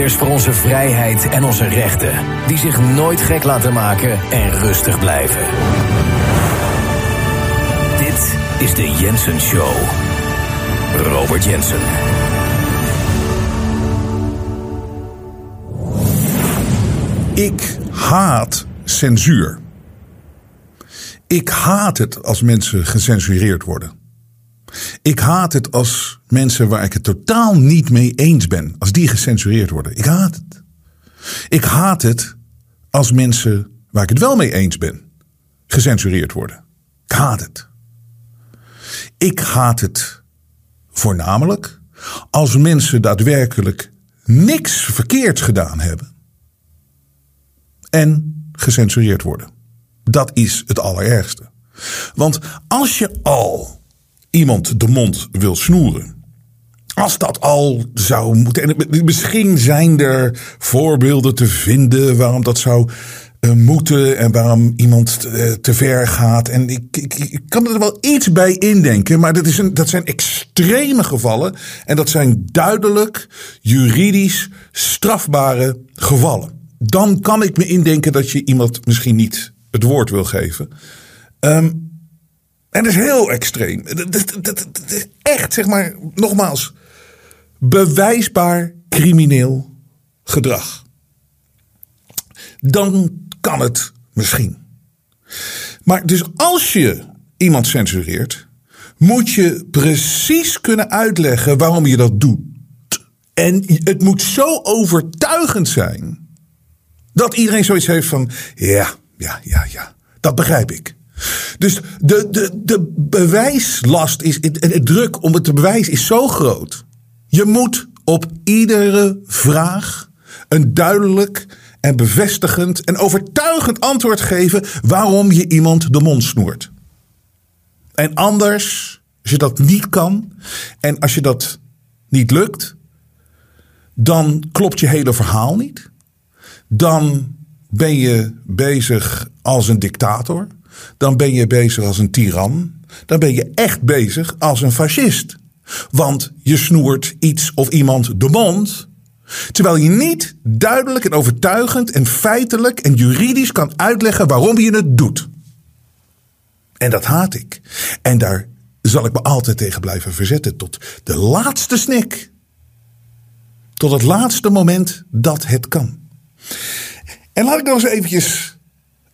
Strijders voor onze vrijheid en onze rechten, die zich nooit gek laten maken en rustig blijven. Dit is de Jensen Show. Robert Jensen. Ik haat censuur. Ik haat het als mensen gecensureerd worden. Ik haat het als mensen waar ik het totaal niet mee eens ben, als die gecensureerd worden. Ik haat het. Ik haat het als mensen waar ik het wel mee eens ben, gecensureerd worden. Ik haat het. Ik haat het voornamelijk als mensen daadwerkelijk niks verkeerds gedaan hebben en gecensureerd worden. Dat is het allerergste. Want als je al iemand de mond wil snoeren. Als dat al zou moeten. En misschien zijn er voorbeelden te vinden waarom dat zou uh, moeten en waarom iemand uh, te ver gaat. En ik, ik, kan er wel iets bij indenken, maar dat, is een, dat zijn extreme gevallen. En dat zijn duidelijk juridisch strafbare gevallen. Dan kan ik me indenken dat je iemand misschien niet het woord wil geven. Um, en dat is heel extreem. Dat, dat, is echt, zeg maar, nogmaals, bewijsbaar crimineel gedrag. Dan kan het misschien. Maar dus als je iemand censureert, moet je precies kunnen uitleggen waarom je dat doet. En het moet zo overtuigend zijn dat iedereen zoiets heeft van: ja, ja, ja, ja, dat begrijp ik. Dus de, de, de bewijslast is, het druk om het te bewijzen is zo groot. Je moet op iedere vraag een duidelijk en bevestigend en overtuigend antwoord geven waarom je iemand de mond snoert. En anders, als je dat niet kan en als je dat niet lukt, dan klopt je hele verhaal niet. Dan ben je bezig als een dictator dan ben je bezig als een tiran. Dan ben je echt bezig als een fascist. Want je snoert iets of iemand de mond. Terwijl je niet duidelijk en overtuigend en feitelijk en juridisch kan uitleggen waarom je het doet. En dat haat ik. En daar zal ik me altijd tegen blijven verzetten tot de laatste snik. Tot het laatste moment dat het kan. En laat ik nog eens eventjes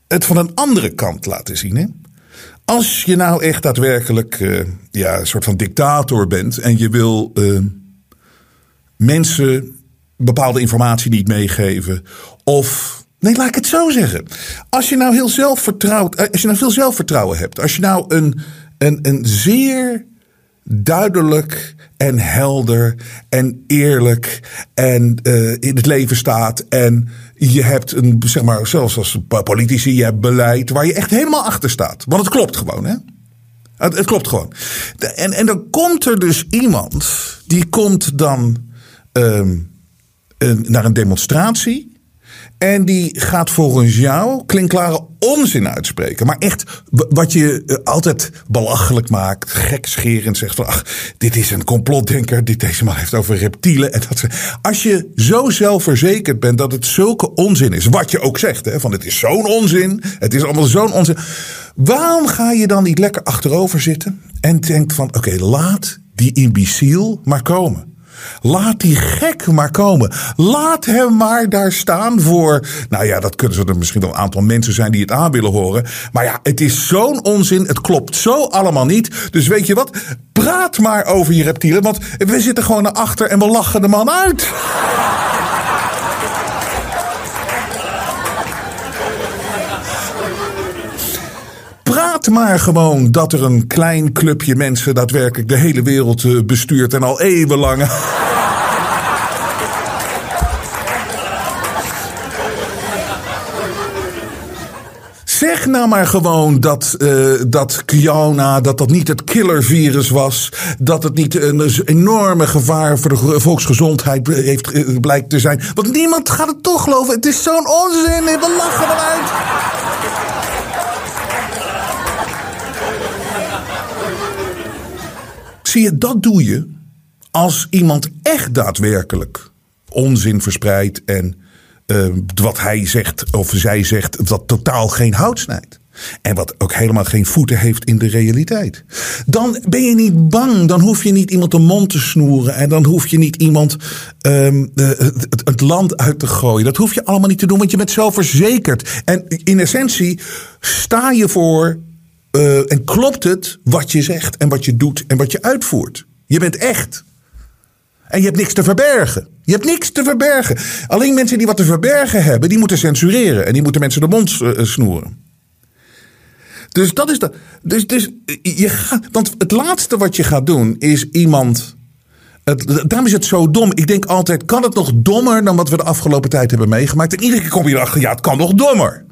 het van een andere kant laten zien. Hè? Als je nou echt daadwerkelijk uh, ja, een soort van dictator bent en je wil uh, mensen bepaalde informatie niet meegeven. Of, nee, laat ik het zo zeggen. Als je nou heel zelfvertrouwd, eh, als je nou veel zelfvertrouwen hebt. Als je nou een, een, een zeer duidelijk en helder en eerlijk en in het leven staat. En je hebt een, zeg maar, zelfs als politici, je hebt beleid waar je echt helemaal achter staat. Want het klopt gewoon, hè? Het, klopt gewoon. En, en dan komt er dus iemand, die komt dan um, naar een demonstratie. En die gaat volgens jou klinkklare onzin uitspreken. Maar echt wat je eh, altijd belachelijk maakt, gekscherend zegt van ach, dit is een complotdenker die deze man heeft over reptielen. En dat, als je zo zelfverzekerd bent dat het zulke onzin is, wat je ook zegt, hè, van het is zo'n onzin, het is allemaal zo'n onzin. Waarom ga je dan niet lekker achterover zitten en denkt van oké, laat die imbeciel maar komen. Laat die gek maar komen. Laat hem maar daar staan voor. Nou ja, dat kunnen er misschien wel een aantal mensen zijn die het aan willen horen. Maar ja, het is zo'n onzin. Het klopt zo allemaal niet. Dus weet je wat? Praat maar over je reptielen. Want we zitten gewoon naar achter en we lachen de man uit. Praat maar gewoon dat er een klein clubje mensen daadwerkelijk de hele wereld eh, bestuurt en al eeuwenlang. Zeg nou maar gewoon dat, uh, dat Kiona, dat dat niet het killervirus was. Dat het niet een enorme gevaar voor de volksgezondheid heeft, eh, blijkt te zijn. Want niemand gaat het toch geloven. Het is zo'n onzin. We lachen eruit. Zie je, dat doe je als iemand echt daadwerkelijk onzin verspreidt en uh, wat hij zegt of zij zegt, dat totaal geen hout snijdt. En wat ook helemaal geen voeten heeft in de realiteit. Dan ben je niet bang. Dan hoef je niet iemand de mond te snoeren. En dan hoef je niet iemand um, het, het, land uit te gooien. Dat hoef je allemaal niet te doen, want je bent zelfverzekerd. En in essentie sta je voor uh, en klopt het wat je zegt en wat je doet en wat je uitvoert. Je bent echt. En je hebt niks te verbergen. Je hebt niks te verbergen. Alleen mensen die wat te verbergen hebben, die moeten censureren. En die moeten mensen de mond uh, snoeren. Dus dat is de. Dus, dus je gaat. Want het laatste wat je gaat doen is iemand. Het, daarom is het zo dom. Ik denk altijd: kan het nog dommer dan wat we de afgelopen tijd hebben meegemaakt? En iedere keer kom je erachter: ja, het kan nog dommer.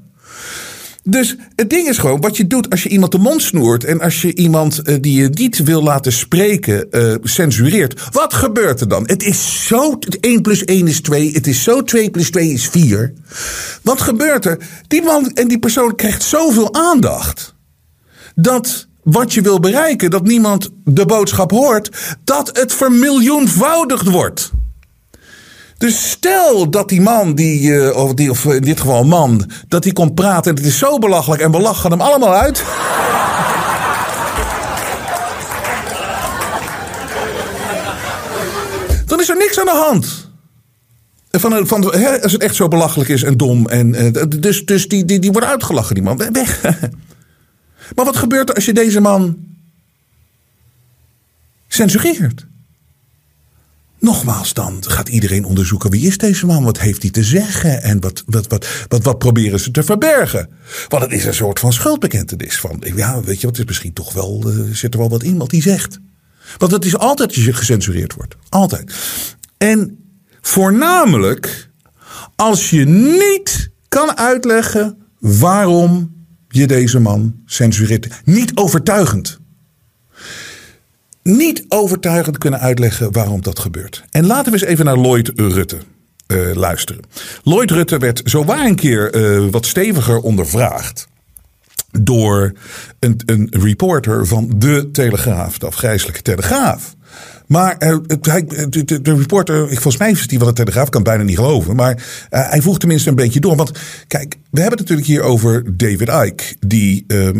Dus het ding is gewoon, wat je doet als je iemand de mond snoert en als je iemand uh, die je niet wil laten spreken uh, censureert. Wat gebeurt er dan? Het is zo, 1 plus 1 is 2, het is zo 2 plus 2 is 4. Wat gebeurt er? Die man en die persoon krijgt zoveel aandacht. Dat wat je wil bereiken, dat niemand de boodschap hoort, dat het vermiljoenvoudigd wordt. Dus stel dat die man, die, uh, of, die, of in dit geval man, dat die komt praten en het is zo belachelijk en we lachen hem allemaal uit. Dan is er niks aan de hand. Van, van, als het echt zo belachelijk is en dom. En, uh, dus dus die, die, die wordt uitgelachen, die man. Weg. maar wat gebeurt er als je deze man censureert? Nogmaals, dan gaat iedereen onderzoeken wie is deze man, wat heeft hij te zeggen en wat, wat, wat, wat, wat proberen ze te verbergen. Want het is een soort van schuldbekentenis van, ja, weet je wat, is misschien toch wel, uh, zit er wel wat in wat hij zegt. Want het is altijd je gecensureerd wordt. Altijd. En voornamelijk als je niet kan uitleggen waarom je deze man censureert. Niet overtuigend niet overtuigend kunnen uitleggen waarom dat gebeurt. En laten we eens even naar Lloyd Rutte uh, luisteren. Lloyd Rutte werd zowaar een keer uh, wat steviger ondervraagd door een, een reporter van De Telegraaf, de afgrijzelijke Telegraaf. Maar de, reporter, volgens mij is die van de Telegraaf, kan bijna niet geloven. Maar uh, hij vroeg tenminste een beetje door. Want kijk, we hebben het natuurlijk hier over David Icke. Die uh,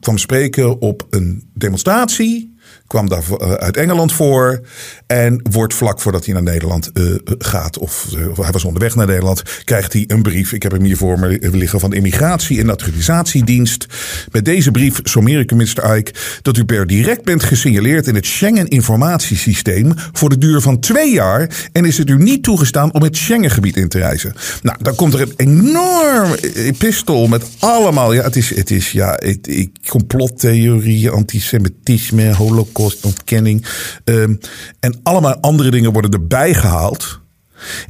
kwam spreken op een demonstratie kwam daar eh, uit Engeland voor. En wordt vlak voordat hij naar Nederland uh, gaat, of uh, hij was onderweg naar Nederland, krijgt hij een brief. Ik heb hem hier voor me liggen van de Immigratie- en Naturalisatiedienst. Met deze brief sommeer ik u, Mr. Ike, dat u per direct bent gesignaleerd in het Schengen-informatiesysteem voor de duur van twee jaar. En is het u niet toegestaan om het Schengengebied in te reizen. Nou, dan komt er een enorm epistel met allemaal. Ja, het is, het is ja, het, complottheorieën, antisemitisme, holocaust ontkenning. Um, en allemaal andere dingen worden erbij gehaald.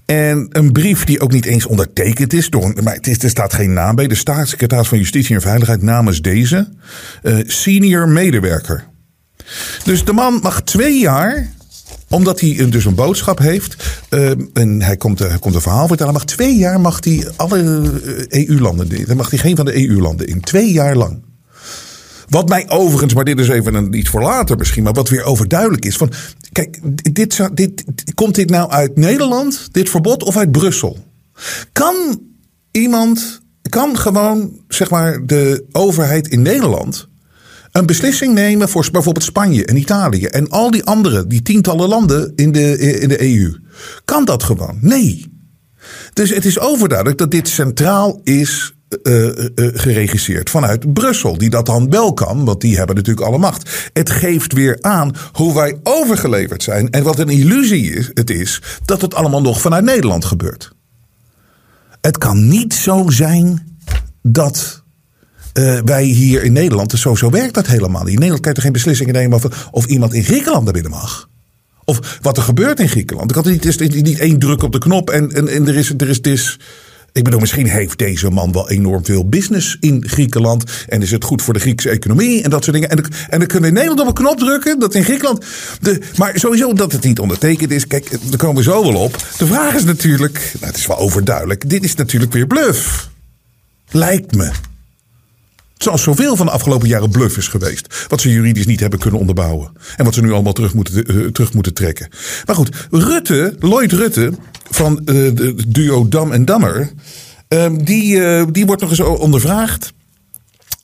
En een brief die ook niet eens ondertekend is door. Maar het is, er staat geen naam bij. De staatssecretaris van Justitie en Veiligheid namens deze. Uh, senior medewerker. Dus de man mag twee jaar omdat hij dus een boodschap heeft. Uh, en hij komt, hij komt een verhaal vertellen. Mag twee jaar mag hij alle EU-landen. Dan mag hij geen van de EU-landen in. Twee jaar lang. Wat mij overigens, maar dit is even een, iets voor later misschien, maar wat weer overduidelijk is. Van, kijk, dit, dit, komt dit nou uit Nederland, dit verbod, of uit Brussel? Kan iemand, kan gewoon, zeg maar, de overheid in Nederland een beslissing nemen voor bijvoorbeeld Spanje en Italië en al die andere, die tientallen landen in de, in de EU? Kan dat gewoon? Nee. Dus het is overduidelijk dat dit centraal is uh, uh, geregisseerd vanuit Brussel. Die dat dan wel kan, want die hebben natuurlijk alle macht. Het geeft weer aan hoe wij overgeleverd zijn. En wat een illusie het is dat het allemaal nog vanuit Nederland gebeurt. Het kan niet zo zijn dat wij hier in Nederland. Dus zo, zo werkt dat helemaal niet. In Nederland kan je er geen beslissingen nemen over of iemand in Griekenland naar binnen mag. Of wat er gebeurt in Griekenland. Ik had niet, is niet één druk op de knop en, en, en er is. Er is, er is ik bedoel, misschien heeft deze man wel enorm veel business in Griekenland. En is het goed voor de Griekse economie en dat soort dingen. En, en dan kunnen we in Nederland op een knop drukken. Dat in Griekenland. De, maar sowieso dat het niet ondertekend is. Kijk, daar komen we zo wel op. De vraag is natuurlijk. Nou, het is wel overduidelijk. Dit is natuurlijk weer bluff. Lijkt me. Zoals zoveel van de afgelopen jaren bluff is geweest. Wat ze juridisch niet hebben kunnen onderbouwen. En wat ze nu allemaal terug moeten, uh, terug moeten trekken. Maar goed, Rutte, Lloyd Rutte, van uh, de duo Dam en Dammer. Ehm, die, uh, die wordt nog eens ondervraagd.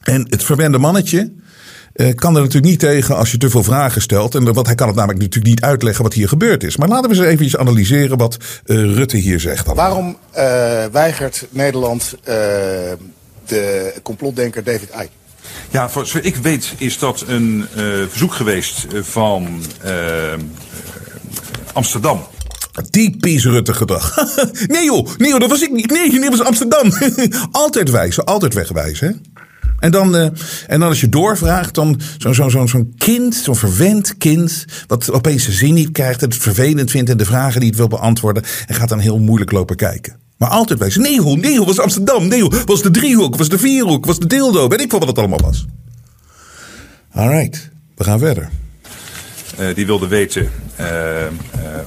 En het verwende mannetje kan er natuurlijk niet tegen als je te veel vragen stelt. En wat hij kan het namelijk natuurlijk niet uitleggen wat hier gebeurd is. Maar laten we eens even analyseren wat Rutte hier zegt. Dan. Waarom weigert Nederland de complotdenker David Icke? Ja, voor zover ik weet is dat een verzoek geweest van Amsterdam. Typisch Rutte gedrag. nee joh, nee joh, dat was ik niet. Nee, dit was Amsterdam. altijd wijzen, altijd wegwijzen. Hè? En dan, uh, en dan als je doorvraagt, dan zo'n zo, zo, zo kind, zo'n verwend kind, wat opeens zijn zin niet krijgt, het vervelend vindt en de vragen niet wil beantwoorden, en gaat dan heel moeilijk lopen kijken. Maar altijd wijzen. Nee joh, nee was Amsterdam. Nee was de driehoek, was de vierhoek, was de dildo, weet ik wel wat het allemaal was. Alright, we gaan verder. Uh, die wilde weten uh,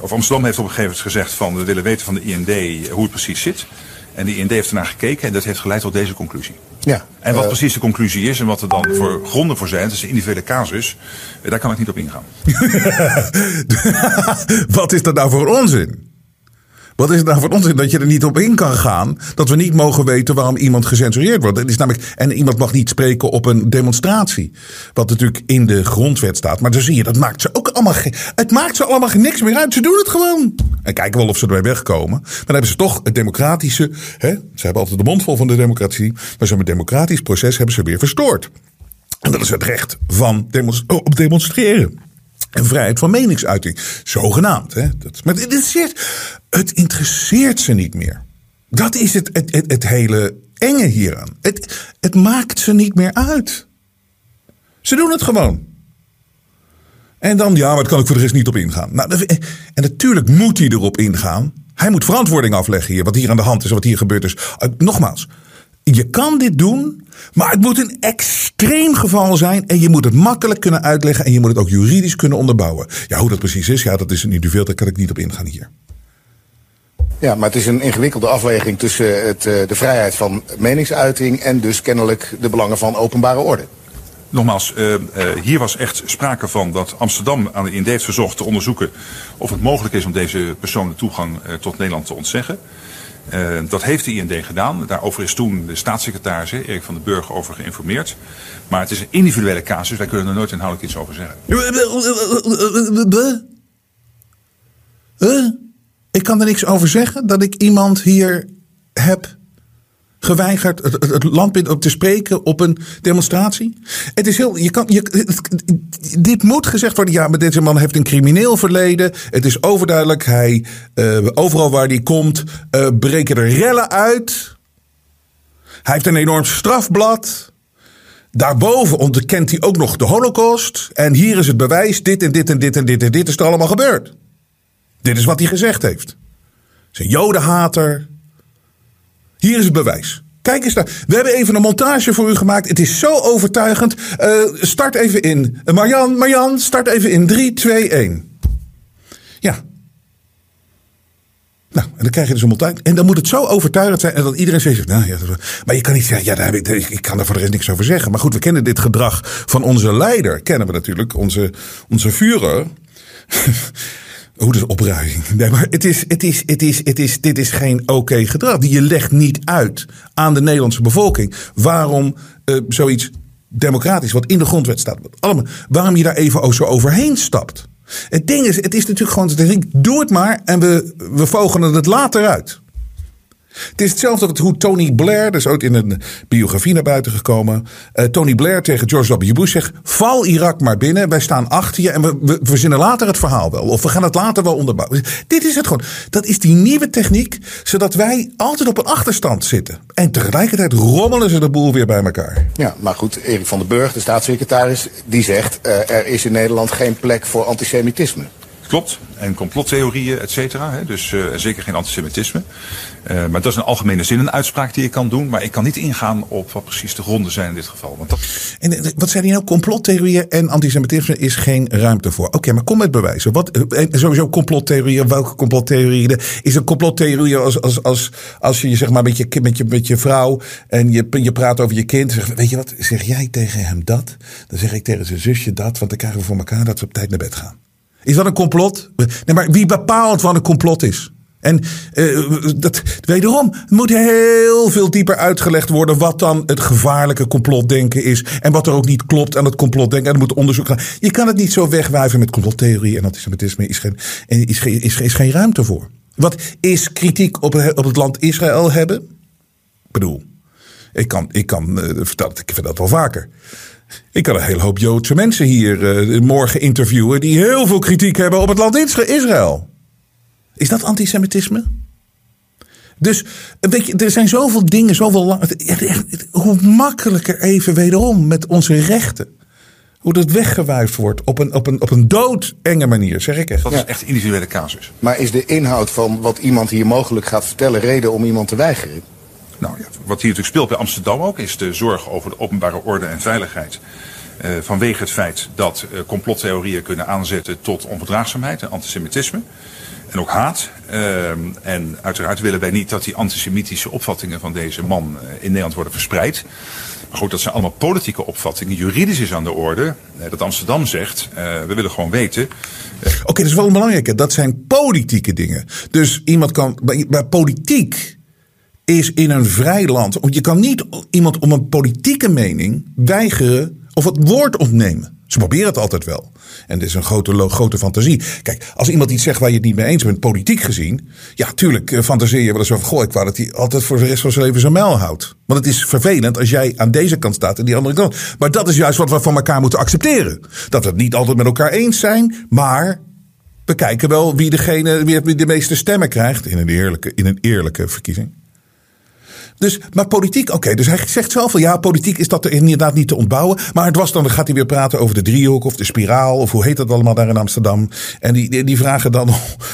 of Amsterdam heeft op een gegeven moment gezegd van we willen weten van de IND hoe het precies zit. En de IND heeft ernaar gekeken en dat heeft geleid tot deze conclusie. Ja, en wat precies de conclusie is en wat er dan voor gronden voor zijn, dat is een individuele casus, daar kan ik niet op ingaan. wat is dat nou voor onzin? Wat is het nou voor onzin dat je er niet op in kan gaan? Dat we niet mogen weten waarom iemand gecensureerd wordt. Het is namelijk, en iemand mag niet spreken op een demonstratie. Wat natuurlijk in de grondwet staat. Maar dan zie je, dat maakt ze ook allemaal. Het maakt ze allemaal niks meer uit. Ze doen het gewoon. En kijken wel of ze erbij wegkomen. Maar dan hebben ze toch het democratische. Hè? Ze hebben altijd de mond vol van de democratie. Maar zo'n democratisch proces hebben ze weer verstoord. En dat is het recht van op demonstreren. En vrijheid van meningsuiting. Zogenaamd. Hè? Dat, maar het interesseert, het interesseert ze niet meer. Dat is het, het, het, hele enge hieraan. Het, het maakt ze niet meer uit. Ze doen het gewoon. En dan, ja, maar kan ik voor de rest niet op ingaan. Nou, en natuurlijk moet hij erop ingaan. Hij moet verantwoording afleggen hier, wat hier aan de hand is, wat hier gebeurd is. Nogmaals, je kan dit doen, maar het moet een extreem geval zijn. En je moet het makkelijk kunnen uitleggen. En je moet het ook juridisch kunnen onderbouwen. Ja, hoe dat precies is, ja, dat is een individueel. Daar kan ik niet op ingaan hier. Ja, maar het is een ingewikkelde afweging tussen het, eh, de vrijheid van meningsuiting. en dus kennelijk de belangen van openbare orde. Nogmaals, uh, uh, hier was echt sprake van dat Amsterdam aan de IND heeft verzocht te onderzoeken of het mogelijk is om deze persoon de toegang uh, tot Nederland te ontzeggen. Uh, dat heeft de IND gedaan. Daarover is toen de staatssecretaris Erik van den Burg over geïnformeerd. Maar het is een individuele casus. Wij kunnen er nooit inhoudelijk iets over zeggen. Ik kan er niks over zeggen dat ik iemand hier heb geweigerd het, het op te spreken op een demonstratie. Het is heel, je kan, je, dit moet gezegd worden. Ja, maar deze man heeft een crimineel verleden. Het is overduidelijk. Hij, uh, overal waar hij komt, uh, breken er rellen uit. Hij heeft een enorm strafblad. Daarboven ontkent hij ook nog de holocaust. En hier is het bewijs. Dit en dit en dit en dit en dit is er allemaal gebeurd. Dit is wat hij gezegd heeft. Hij is een jodenhater. Hier is het bewijs. Kijk eens daar. We hebben even een montage voor u gemaakt. Het is zo overtuigend. Uh, start even in. Uh, Marjan, Marjan, start even in. 3, 2, 1. Ja. Nou, en dan krijg je dus een montage. En dan moet het zo overtuigend zijn. En dat iedereen zegt, nou ja, maar je kan niet zeggen, ja, daar heb ik, ik kan daar voor de rest niks over zeggen. Maar goed, we kennen dit gedrag van onze leider. Kennen we natuurlijk, onze, onze Hoe dus opruiing. Nee, maar het is, het is, het is, het is, dit is geen oké okay gedrag. Je legt niet uit aan de Nederlandse bevolking waarom uh, zoiets democratisch, wat in de grondwet staat, allemaal, waarom je daar even zo overheen stapt. Het ding is, het is natuurlijk gewoon, doe het maar en we, we vogelen het later uit. Het is hetzelfde als hoe Tony Blair, dat is ooit in een biografie naar buiten gekomen. Uh, Tony Blair tegen George W. Bush zegt: Val Irak maar binnen, wij staan achter je en we, we verzinnen later het verhaal wel. Of we gaan het later wel onderbouwen. Dit is het gewoon. Dat is die nieuwe techniek, zodat wij altijd op een achterstand zitten. En tegelijkertijd rommelen ze de boel weer bij elkaar. Ja, maar goed, Erik van den Burg, de staatssecretaris, die zegt: uh, er is in Nederland geen plek voor antisemitisme. Klopt. En complottheorieën, et cetera. Dus uh, zeker geen antisemitisme. Uh, maar dat is een algemene zin, een uitspraak die ik kan doen. Maar ik kan niet ingaan op wat precies de gronden zijn in dit geval. Want dat... En eh, wat zei hij nou? Complottheorieën en antisemitisme is geen ruimte voor. Oké, maar kom met bewijzen. Wat, en sowieso complottheorieën. Welke complottheorieën? Is een complottheorie als, als, als, als je zeg maar met je, met je, met je vrouw en je, je praat over je kind. Zeg, weet je wat, zeg jij tegen hem dat? Dan zeg ik tegen zijn zusje dat. Want dan krijgen we voor elkaar dat we op tijd naar bed gaan. Is dat een complot? Nee, maar wie bepaalt wat een complot is? En uh, dat, wederom moet heel veel dieper uitgelegd worden wat dan het gevaarlijke complotdenken is. En wat er ook niet klopt aan het complotdenken. En er moet onderzoek gaan. Je kan het niet zo wegwuiven met complottheorie en antisemitisme. Is geen, is geen, is, is geen ruimte voor. Wat is kritiek op, op het land Israël hebben? Ik bedoel, ik kan, ik kan uh, ik vind dat wel vaker. Ik kan een hele hoop Joodse mensen hier morgen interviewen die heel veel kritiek hebben op het land Israël. Is dat antisemitisme? Dus weet je, er zijn zoveel dingen, zoveel. Hoe makkelijker even wederom met onze rechten. Hoe dat weggewuifd wordt op een, op een, op een doodenge manier, zeg ik echt. Dat is echt individuele casus. Maar is de inhoud van wat iemand hier mogelijk gaat vertellen reden om iemand te weigeren? Nou ja, wat hier natuurlijk speelt bij Amsterdam ook is de zorg over de openbare orde en veiligheid. Uh, vanwege het feit dat uh, complottheorieën kunnen aanzetten tot onverdraagzaamheid en antisemitisme en ook haat. Uh, en uiteraard willen wij niet dat die antisemitische opvattingen van deze man uh, in Nederland worden verspreid. Maar goed, dat zijn allemaal politieke opvattingen. Juridisch is aan de orde uh, dat Amsterdam zegt, we willen gewoon weten. Oké, dat is wel een belangrijke. Dat zijn politieke dingen. Dus iemand kan, bij, politiek is in een vrij land. Je kan niet iemand om een politieke mening weigeren of het woord ontnemen. Ze proberen het altijd wel. En dit is een grote, grote fantasie. Kijk, als iemand iets zegt waar je het niet mee eens bent, politiek gezien. Ja, tuurlijk uh, fantaseer je wel eens over. Goh, ik wou dat hij altijd voor de rest van zijn leven zijn mijl houdt. Want het is vervelend als jij aan deze kant staat en die andere kant. Maar dat is juist wat we van elkaar moeten accepteren. Dat we het niet altijd met elkaar eens zijn, maar we kijken wel wie degene wie de meeste stemmen krijgt in een eerlijke, in een eerlijke verkiezing. Dus, maar politiek, oké. Dus hij zegt zelf van ja, politiek is dat er inderdaad niet te ontbouwen. Maar het was dan, dan gaat hij weer praten over de driehoek of de spiraal. Of hoe heet dat allemaal daar in Amsterdam. En die, die, vragen dan,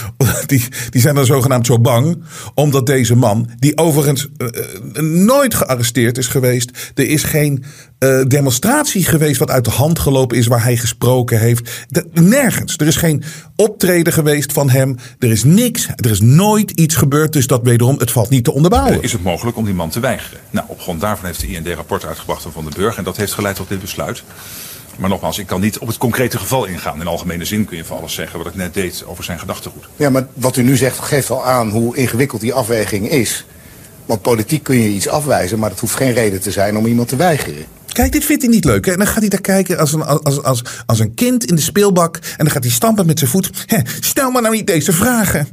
die, die zijn dan zogenaamd zo bang. Omdat deze man, die overigens uh, nooit gearresteerd is geweest. Er is geen uh, demonstratie geweest wat uit de hand gelopen is waar hij gesproken heeft. De, nergens. Er is geen optreden geweest van hem. Er is niks. Er is nooit iets gebeurd. Dus dat wederom, het valt niet te onderbouwen. Is het mogelijk om die man te weigeren? Nou, op grond daarvan heeft de IND rapport uitgebracht van Van den Burg. En dat heeft geleid tot dit besluit. Maar nogmaals, ik kan niet op het concrete geval ingaan. In algemene zin kun je van alles zeggen wat ik net deed over zijn gedachtegoed. Ja, maar wat u nu zegt geeft al aan hoe ingewikkeld die afweging is. Want politiek kun je iets afwijzen, maar dat hoeft geen reden te zijn om iemand te weigeren. Kijk, dit vindt hij niet leuk. Hè? En dan gaat hij daar kijken als een, als, als, als een kind in de speelbak. En dan gaat hij stampen met zijn voet. Stel maar nou niet deze vragen.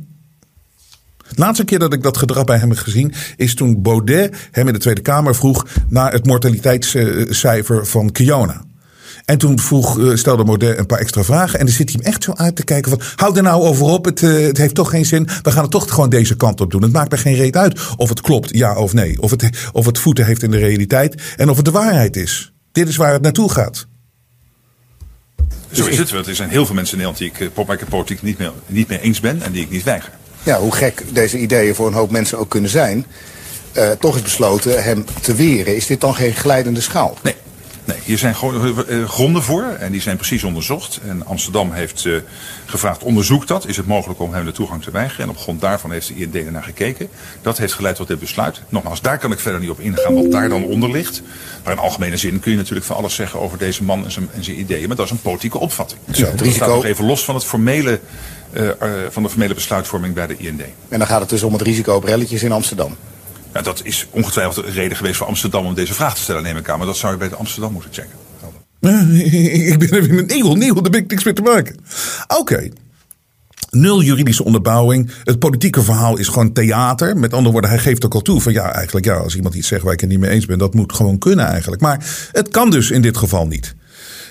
De laatste keer dat ik dat gedrag bij hem heb gezien, is toen Baudet hem in de Tweede Kamer vroeg naar het mortaliteitscijfer van Kiona. En toen vroeg, stelde Baudet een paar extra vragen. En dan zit hij hem echt zo uit te kijken van... hou er nou over op, het, het heeft toch geen zin. We gaan het toch gewoon deze kant op doen. Het maakt me geen reet uit of het klopt, ja of nee. Of het, of het voeten heeft in de realiteit. En of het de waarheid is. Dit is waar het naartoe gaat. Zo is het. Er zijn heel veel mensen in Nederland die ik uh, politiek niet mee, niet mee eens ben. En die ik niet weiger. Ja, hoe gek deze ideeën voor een hoop mensen ook kunnen zijn. Uh, toch is besloten hem te weren. Is dit dan geen glijdende schaal? Nee. Nee, hier zijn gronden voor en die zijn precies onderzocht. En Amsterdam heeft uh, gevraagd, onderzoek dat. Is het mogelijk om hem de toegang te weigeren? En op grond daarvan heeft de IND ernaar gekeken. Dat heeft geleid tot dit besluit. Nogmaals, daar kan ik verder niet op ingaan wat daar dan onder ligt. Maar in algemene zin kun je natuurlijk van alles zeggen over deze man en zijn, en zijn ideeën. Maar dat is een politieke opvatting. Zo, het risico... staat nog even los van, het formele, uh, uh, van de formele besluitvorming bij de IND. En dan gaat het dus om het risico op relletjes in Amsterdam. Ja, dat is ongetwijfeld een reden geweest voor Amsterdam om deze vraag te stellen, neem ik aan. Maar dat zou je bij de Amsterdam moeten checken. Ik ben weer een nieuw, nieuw, daar ben ik niks te maken. Oké. Nul juridische onderbouwing. Het politieke verhaal is gewoon theater. Met andere woorden, hij geeft ook al toe van ja, eigenlijk ja, als iemand iets zegt waar ik het niet mee eens ben, dat moet gewoon kunnen eigenlijk. Maar het kan dus in dit geval niet.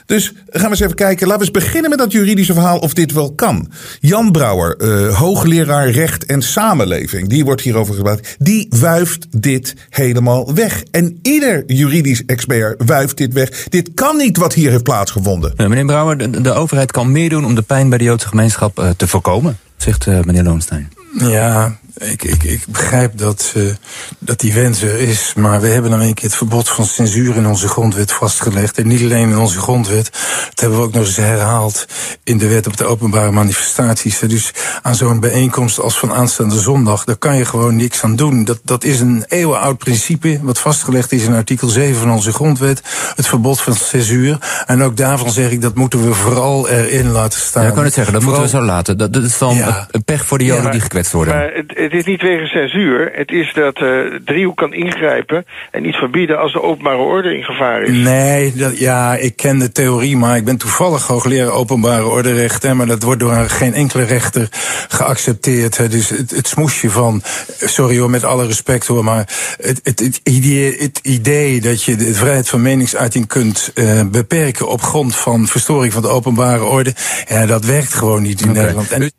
Dus gaan we eens even kijken. Laten we eens beginnen met dat juridische verhaal of dit wel kan. Jan Brouwer, uh, hoogleraar recht en samenleving, die wordt hierover gebruikt. Die wuift dit helemaal weg. En ieder juridisch expert wuift dit weg. Dit kan niet wat hier heeft plaatsgevonden. Ja, meneer Brouwer, de, de, overheid kan meer doen om de pijn bij de Joodse gemeenschap uh, te voorkomen, zegt uh, meneer Loonstein. Ja, ik, ik, ik begrijp dat uh, dat die wens er is. Maar we hebben dan een keer het verbod van censuur in onze grondwet vastgelegd. En niet alleen in onze grondwet. Dat hebben we ook nog eens herhaald in de wet op de openbare manifestaties. Dus aan zo'n bijeenkomst als van aanstaande zondag, daar kan je gewoon niks aan doen. Dat, dat is een eeuwenoud principe, wat vastgelegd is in artikel 7 van onze grondwet. Het verbod van censuur. En ook daarvan zeg ik, dat moeten we vooral erin laten staan. Ja, ik kan het zeggen, dat moeten we zo laten. Dat, dat is dan Ja. een pech voor de Joden die gekwetst worden. Maar het, is niet wegen censuur. Het is dat eh driehoek kan ingrijpen en iets verbieden als de openbare orde in gevaar is. Nee, dat, ja, ik ken de theorie, maar ik ben toevallig hoogleraar openbare orderecht. Hè, maar dat wordt door een- geen enkele rechter geaccepteerd. Hè, dus het, het smoesje van, sorry hoor, met alle respect hoor, maar het, het, het, idee, het idee dat je de vrijheid van meningsuiting kunt eh, beperken op grond van verstoring van de openbare orde, ja, dat werkt gewoon niet in Nederland. En,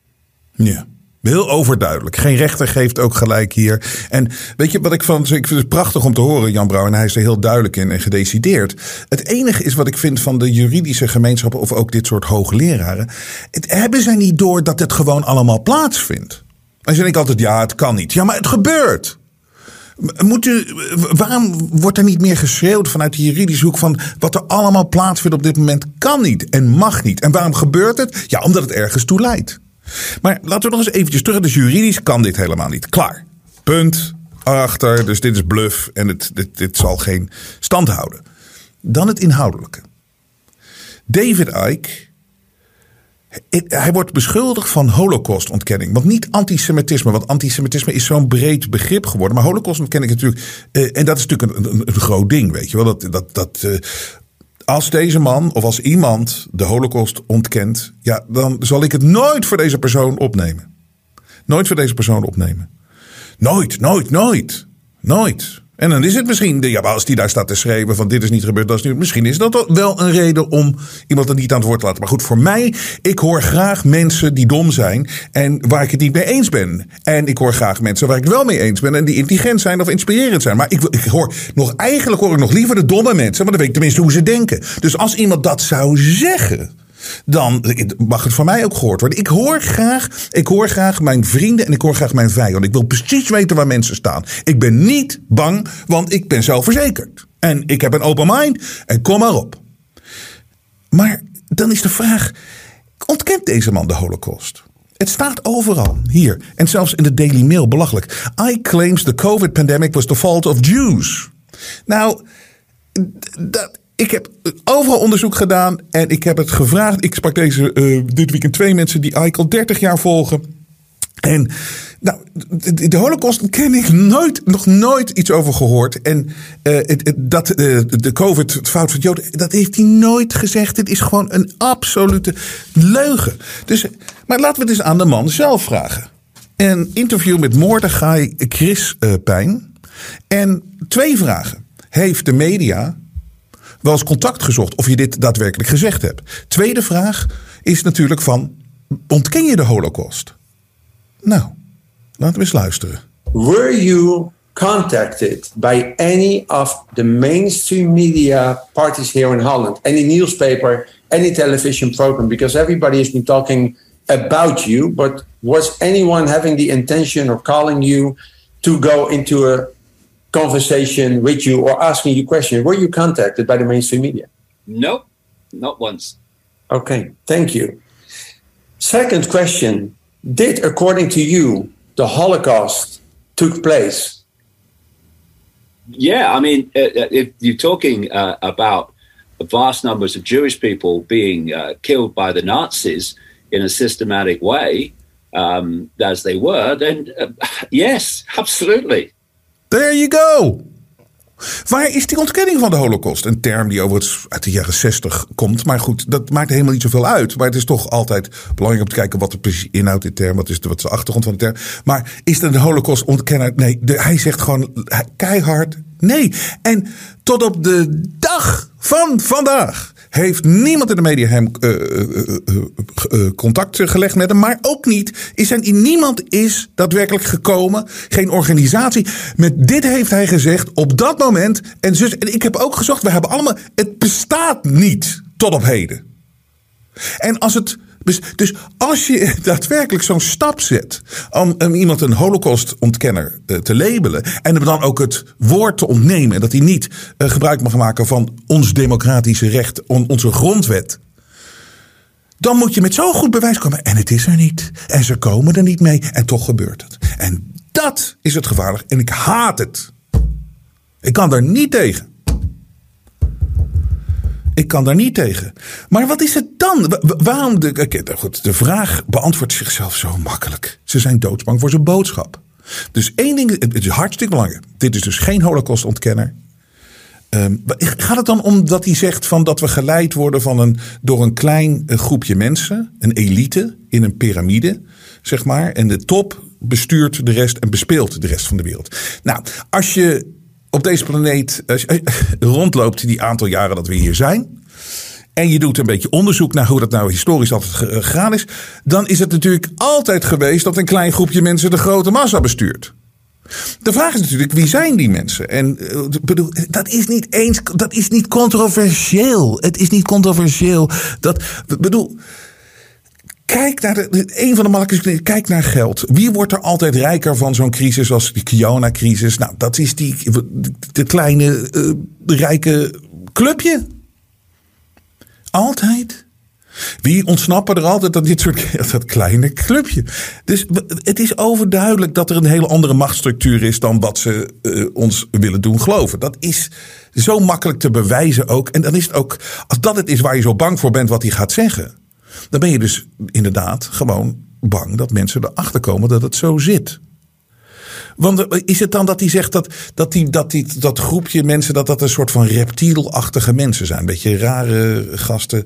Ja. Heel overduidelijk. Geen rechter geeft ook gelijk hier. En weet je wat ik van. Ik vind het prachtig om te horen, Jan Brouw. En hij is er heel duidelijk in en gedecideerd. Het enige is wat ik vind van de juridische gemeenschappen. of ook dit soort hoogleraren. Het, hebben zij niet door dat het gewoon allemaal plaatsvindt? En ze denken altijd: ja, het kan niet. Ja, maar het gebeurt. Moet u, waarom wordt er niet meer geschreeuwd vanuit de juridische hoek van wat er allemaal plaatsvindt op dit moment kan niet en mag niet? En waarom gebeurt het? Ja, omdat het ergens toe leidt. Maar laten we nog eens eventjes terug. Dus juridisch kan dit helemaal niet. Klaar. Punt. Achter. Dus dit is bluff en het, dit, dit zal geen stand houden. Dan het inhoudelijke. David Icke hij wordt beschuldigd van holocaustontkenning. Want niet antisemitisme, want antisemitisme is zo'n breed begrip geworden. Maar holocaustontkenning natuurlijk. eh, en dat is natuurlijk een, groot ding, weet je wel. Dat, dat, dat, eh, als deze man of als iemand de holocaust ontkent. Ja, dan zal ik het nooit voor deze persoon opnemen. Nooit voor deze persoon opnemen. Nooit, nooit, nooit. Nooit. En dan is het misschien, ja, maar als die daar staat te schrijven van dit is niet gebeurd, dat is niet. Misschien is dat wel een reden om iemand er niet aan het woord te laten. Maar goed, voor mij, ik hoor graag mensen die dom zijn en waar ik het niet mee eens ben. En ik hoor graag mensen waar ik het wel mee eens ben en die intelligent zijn of inspirerend zijn. Maar ik, ik hoor nog, eigenlijk hoor ik nog liever de domme mensen, want dan weet ik tenminste hoe ze denken. Dus als iemand dat zou zeggen dan mag het van mij ook gehoord worden. Ik hoor graag, ik hoor graag mijn vrienden en ik hoor graag mijn vijanden. Ik wil precies weten waar mensen staan. Ik ben niet bang, want ik ben zelfverzekerd. En ik heb een open mind en kom maar op. Maar dan is de vraag, ontkent deze man de holocaust? Het staat overal, hier. En zelfs in de Daily Mail, belachelijk. I claims the COVID pandemic was the fault of Jews. Nou, dat, ik heb overal onderzoek gedaan en ik heb het gevraagd. Ik sprak deze, uh, dit weekend twee mensen die Ike al 30 jaar volgen. En nou, de, Holocaust ken ik nooit, nog nooit iets over gehoord. En uh, het, dat uh, de COVID, het fout van Joden, dat heeft hij nooit gezegd. Het is gewoon een absolute leugen. Dus, maar laten we het eens aan de man zelf vragen. Een interview met Mordechai Chris Pijn. En twee vragen. Heeft de media wel eens contact gezocht of je dit daadwerkelijk gezegd hebt? Tweede vraag is natuurlijk van, ontken je de holocaust? Nou, laten we eens luisteren. Were you contacted by any of the mainstream media parties here in Holland? Any newspaper, any television program? Because everybody has been talking about you, but was anyone having the intention or calling you to go into a conversation with you or asking you questions? Were you contacted by the mainstream media? No, not once. Okay, thank you. Second question Did, according to you, the Holocaust took place? Yeah, I mean, uh, if you're talking uh, about vast numbers of Jewish people being uh, killed by the Nazis in a systematic way, um, as they were, then yes, absolutely. There you go. Waar is die ontkenning van de holocaust? Een term die overigens uit de jaren 60 komt. Maar goed, dat maakt helemaal niet zoveel uit. Maar het is toch altijd belangrijk om te kijken wat de precies inhoudt in term. Wat is de, wat is de achtergrond van de term. Maar is er een holocaust ontkenner? Nee, de, hij zegt gewoon keihard nee. En tot op de dag van vandaag heeft niemand in de media hem uh, uh, uh, contact gelegd met hem. Maar ook niet, is niemand is daadwerkelijk gekomen. Geen organisatie. Met dit heeft hij gezegd op dat moment. En, zus, en ik heb ook gezocht, we hebben allemaal, het bestaat niet tot op heden. En als het Dus, dus als je daadwerkelijk zo'n stap zet om, iemand een holocaustontkenner uh, te labelen en hem dan ook het woord te ontnemen en dat hij niet uh, gebruik mag maken van ons democratische recht, on, onze grondwet. Dan moet je met zo'n goed bewijs komen. En het is er niet. En ze komen er niet mee. En toch gebeurt het. En dat is het gevaarlijk. En ik haat het. Ik kan daar niet tegen. Ik kan daar niet tegen. Maar wat is het dan? Waarom? De, goed, de vraag beantwoordt zichzelf zo makkelijk. Ze zijn doodsbang voor zijn boodschap. Dus één ding, het is hartstikke belangrijk. Dit is dus geen holocaustontkenner. Um, gaat het dan om dat hij zegt van dat we geleid worden van een, door een klein groepje mensen, een elite in een piramide, zeg maar. En de top bestuurt de rest en bespeelt de rest van de wereld. Nou, als je op deze planeet rondloopt die aantal jaren dat we hier zijn. En je doet een beetje onderzoek naar hoe dat nou historisch altijd gegaan is. Dan is het natuurlijk altijd geweest dat een klein groepje mensen de grote massa bestuurt. De vraag is natuurlijk, wie zijn die mensen? En bedoel, dat is niet eens, dat is niet controversieel. Het is niet controversieel. Dat, bedoel, Kijk naar de, een van de makkelijkste. Kijk naar geld. Wie wordt er altijd rijker van zo'n crisis als de Kiona-crisis? Nou, dat is die de kleine uh, rijke clubje. Altijd. Wie ontsnappen er altijd aan dit soort dat kleine clubje? Dus het is overduidelijk dat er een hele andere machtsstructuur is dan wat ze uh, ons willen doen geloven. Dat is zo makkelijk te bewijzen ook. En dan is het ook, als dat het is waar je zo bang voor bent wat hij gaat zeggen dan ben je dus inderdaad gewoon bang dat mensen erachter komen dat het zo zit. Want eh, is het dan dat hij zegt dat, dat, die, dat, die, dat groepje mensen, dat dat een soort van reptielachtige mensen zijn? Een beetje rare gasten.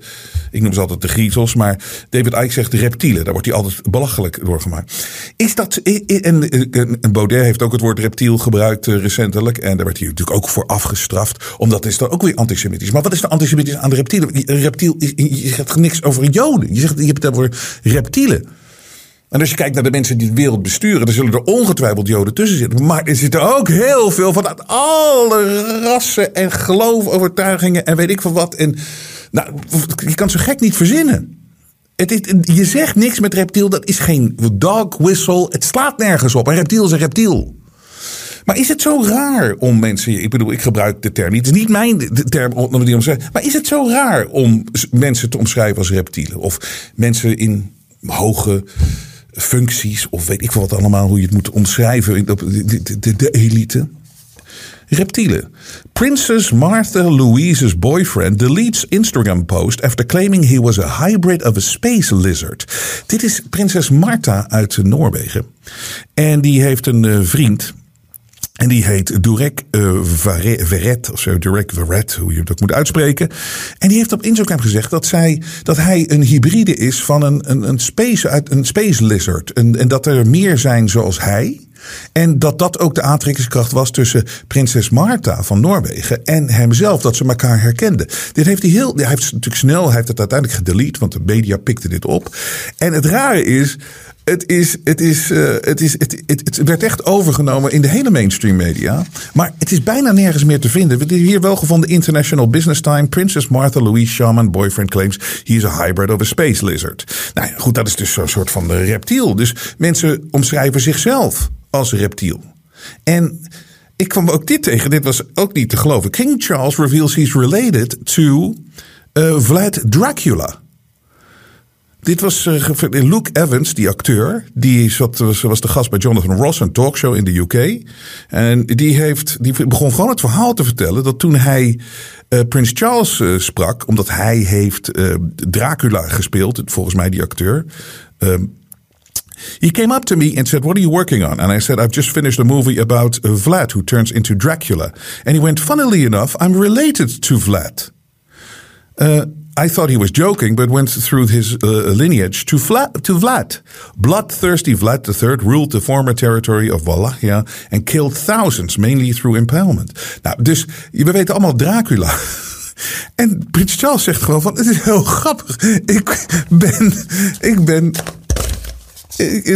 Ik noem ze altijd de griezels, maar David Icke zegt reptielen. Daar wordt hij altijd belachelijk door gemaakt. Is dat, en, en Baudet heeft ook het woord reptiel gebruikt eh, recentelijk. En daar werd hij natuurlijk ook voor afgestraft. Omdat is dan ook weer antisemitisch. Maar wat is de antisemitisch aan de reptielen? Reptiel, je zegt niks over joden. Je, zegt, je hebt het over reptielen. En als je kijkt naar de mensen die de wereld besturen, dan zullen er ongetwijfeld Joden tussen zitten. Maar er zitten ook heel veel van alle rassen en geloofovertuigingen en weet ik veel wat. En nou, je kan zo gek niet verzinnen. Het is, je zegt niks met reptiel, dat is geen dog whistle. Het slaat nergens op. Een reptiel is een reptiel. Maar is het zo raar om mensen. Ik bedoel, ik gebruik de term niet. Het is niet mijn term om die omschrijven. Maar is het zo raar om mensen te omschrijven als reptielen? Of mensen in hoge functies of weet ik wat allemaal, hoe je het moet omschrijven, de, de, de, elite. Reptielen. Princess Martha Louise's boyfriend deletes Instagram post after claiming he was a hybrid of a space lizard. Dit is prinses Martha uit Noorwegen. En die heeft een uh, vriend en die heet Durek uh, Verret, of zo, Durek Verret, hoe je dat moet uitspreken. En die heeft op Instagram gezegd dat, zij, dat hij een hybride is van een, een, een, space, uit, een space lizard. En, en dat er meer zijn zoals hij. En dat dat ook de aantrekkingskracht was tussen prinses Marta van Noorwegen en hemzelf, dat ze elkaar herkenden. Dit heeft hij heel, hij heeft natuurlijk snel, hij heeft het uiteindelijk gedelete, want de media pikte dit op. En het rare is, het, is, het, is, uh, het, is, het, het, het, werd echt overgenomen in de hele mainstream media. Maar het is bijna nergens meer te vinden. We hebben hier wel gevonden International Business Time. Princess Martha Louise Shaman boyfriend claims he is a hybrid of a space lizard. Nou ja, goed, dat is dus zo'n soort van reptiel. Dus mensen omschrijven zichzelf als reptiel. En ik kwam ook dit tegen. Dit was ook niet te geloven. King Charles reveals he's related to uh, Vlad Dracula. Dit was uh, Luke Evans, die acteur. Die zat, was, was de gast bij Jonathan Ross, een talkshow in de UK. En die, heeft, die begon gewoon het verhaal te vertellen dat toen hij uh, Prins Charles uh, sprak, omdat hij heeft Dracula gespeeld, volgens mij die acteur. Um, He came up to me and said, What are you working on? And I said, I've just finished a movie about Vlad who turns into Dracula. And he went, Funnily enough, I'm related to Vlad. I thought he was joking, but went through his uh, lineage to, Vlad, to Vlad. Bloodthirsty Vlad III ruled the former territory of Wallachia and killed thousands, mainly through impalement. Nou, dus we weten allemaal Dracula. En Prins Charles zegt gewoon van, het is heel grappig. Ik ben, ik ben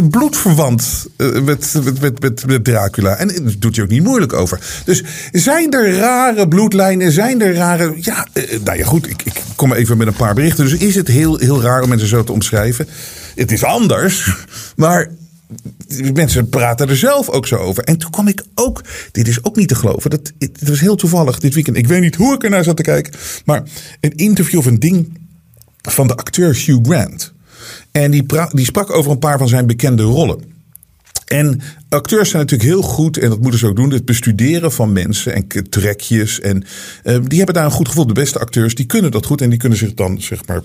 bloedverwant eh, met, met, met, met, Dracula. En daar doet hij ook niet moeilijk over. Dus zijn er rare bloedlijnen? Zijn er rare. Ja, eh, nou ja, goed. Ik, ik kom even met een paar berichten. Dus is het heel, heel raar om mensen zo te omschrijven? Het is anders, maar mensen praten er zelf ook zo over. En toen kwam ik ook, dit is ook niet te geloven, dat, het was heel toevallig dit weekend. Ik weet niet hoe ik ernaar zat te kijken, maar een interview of een ding van de acteur Hugh Grant. En die, die sprak over een paar van zijn bekende rollen. En acteurs zijn natuurlijk heel goed, en dat moeten ze ook doen, het bestuderen van mensen en trekjes. En eh, die hebben daar een goed gevoel. De beste acteurs, die kunnen dat goed en die kunnen zich dan, zeg maar,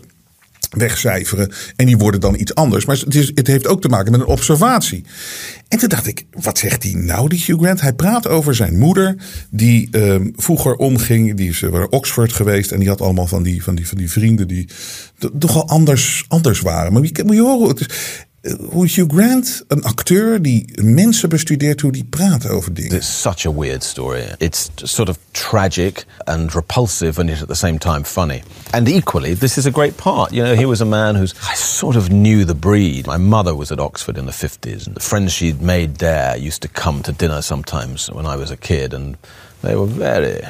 wegcijferen. En die worden dan iets anders. Maar het, is, het heeft ook te maken met een observatie. En toen dacht ik, wat zegt hij nou, die Hugh Grant? Hij praat over zijn moeder, die ehm, vroeger omging. Die is eh, naar Oxford geweest. En die had allemaal van die, van die, van die vrienden die toch wel anders, anders waren. Maar wie- moet je horen, het is, eh, hoe Hugh Grant, een acteur die mensen bestudeert, hoe die praat over dingen. It's such a weird story. It's sort of tragic and repulsive, and yet at the same time funny. And equally, this is a great part. You know, he was a man who's I sort of knew the breed. My mother was at Oxford in the fifties, and the friends she'd made there used to come to dinner sometimes when I was a kid, and they were very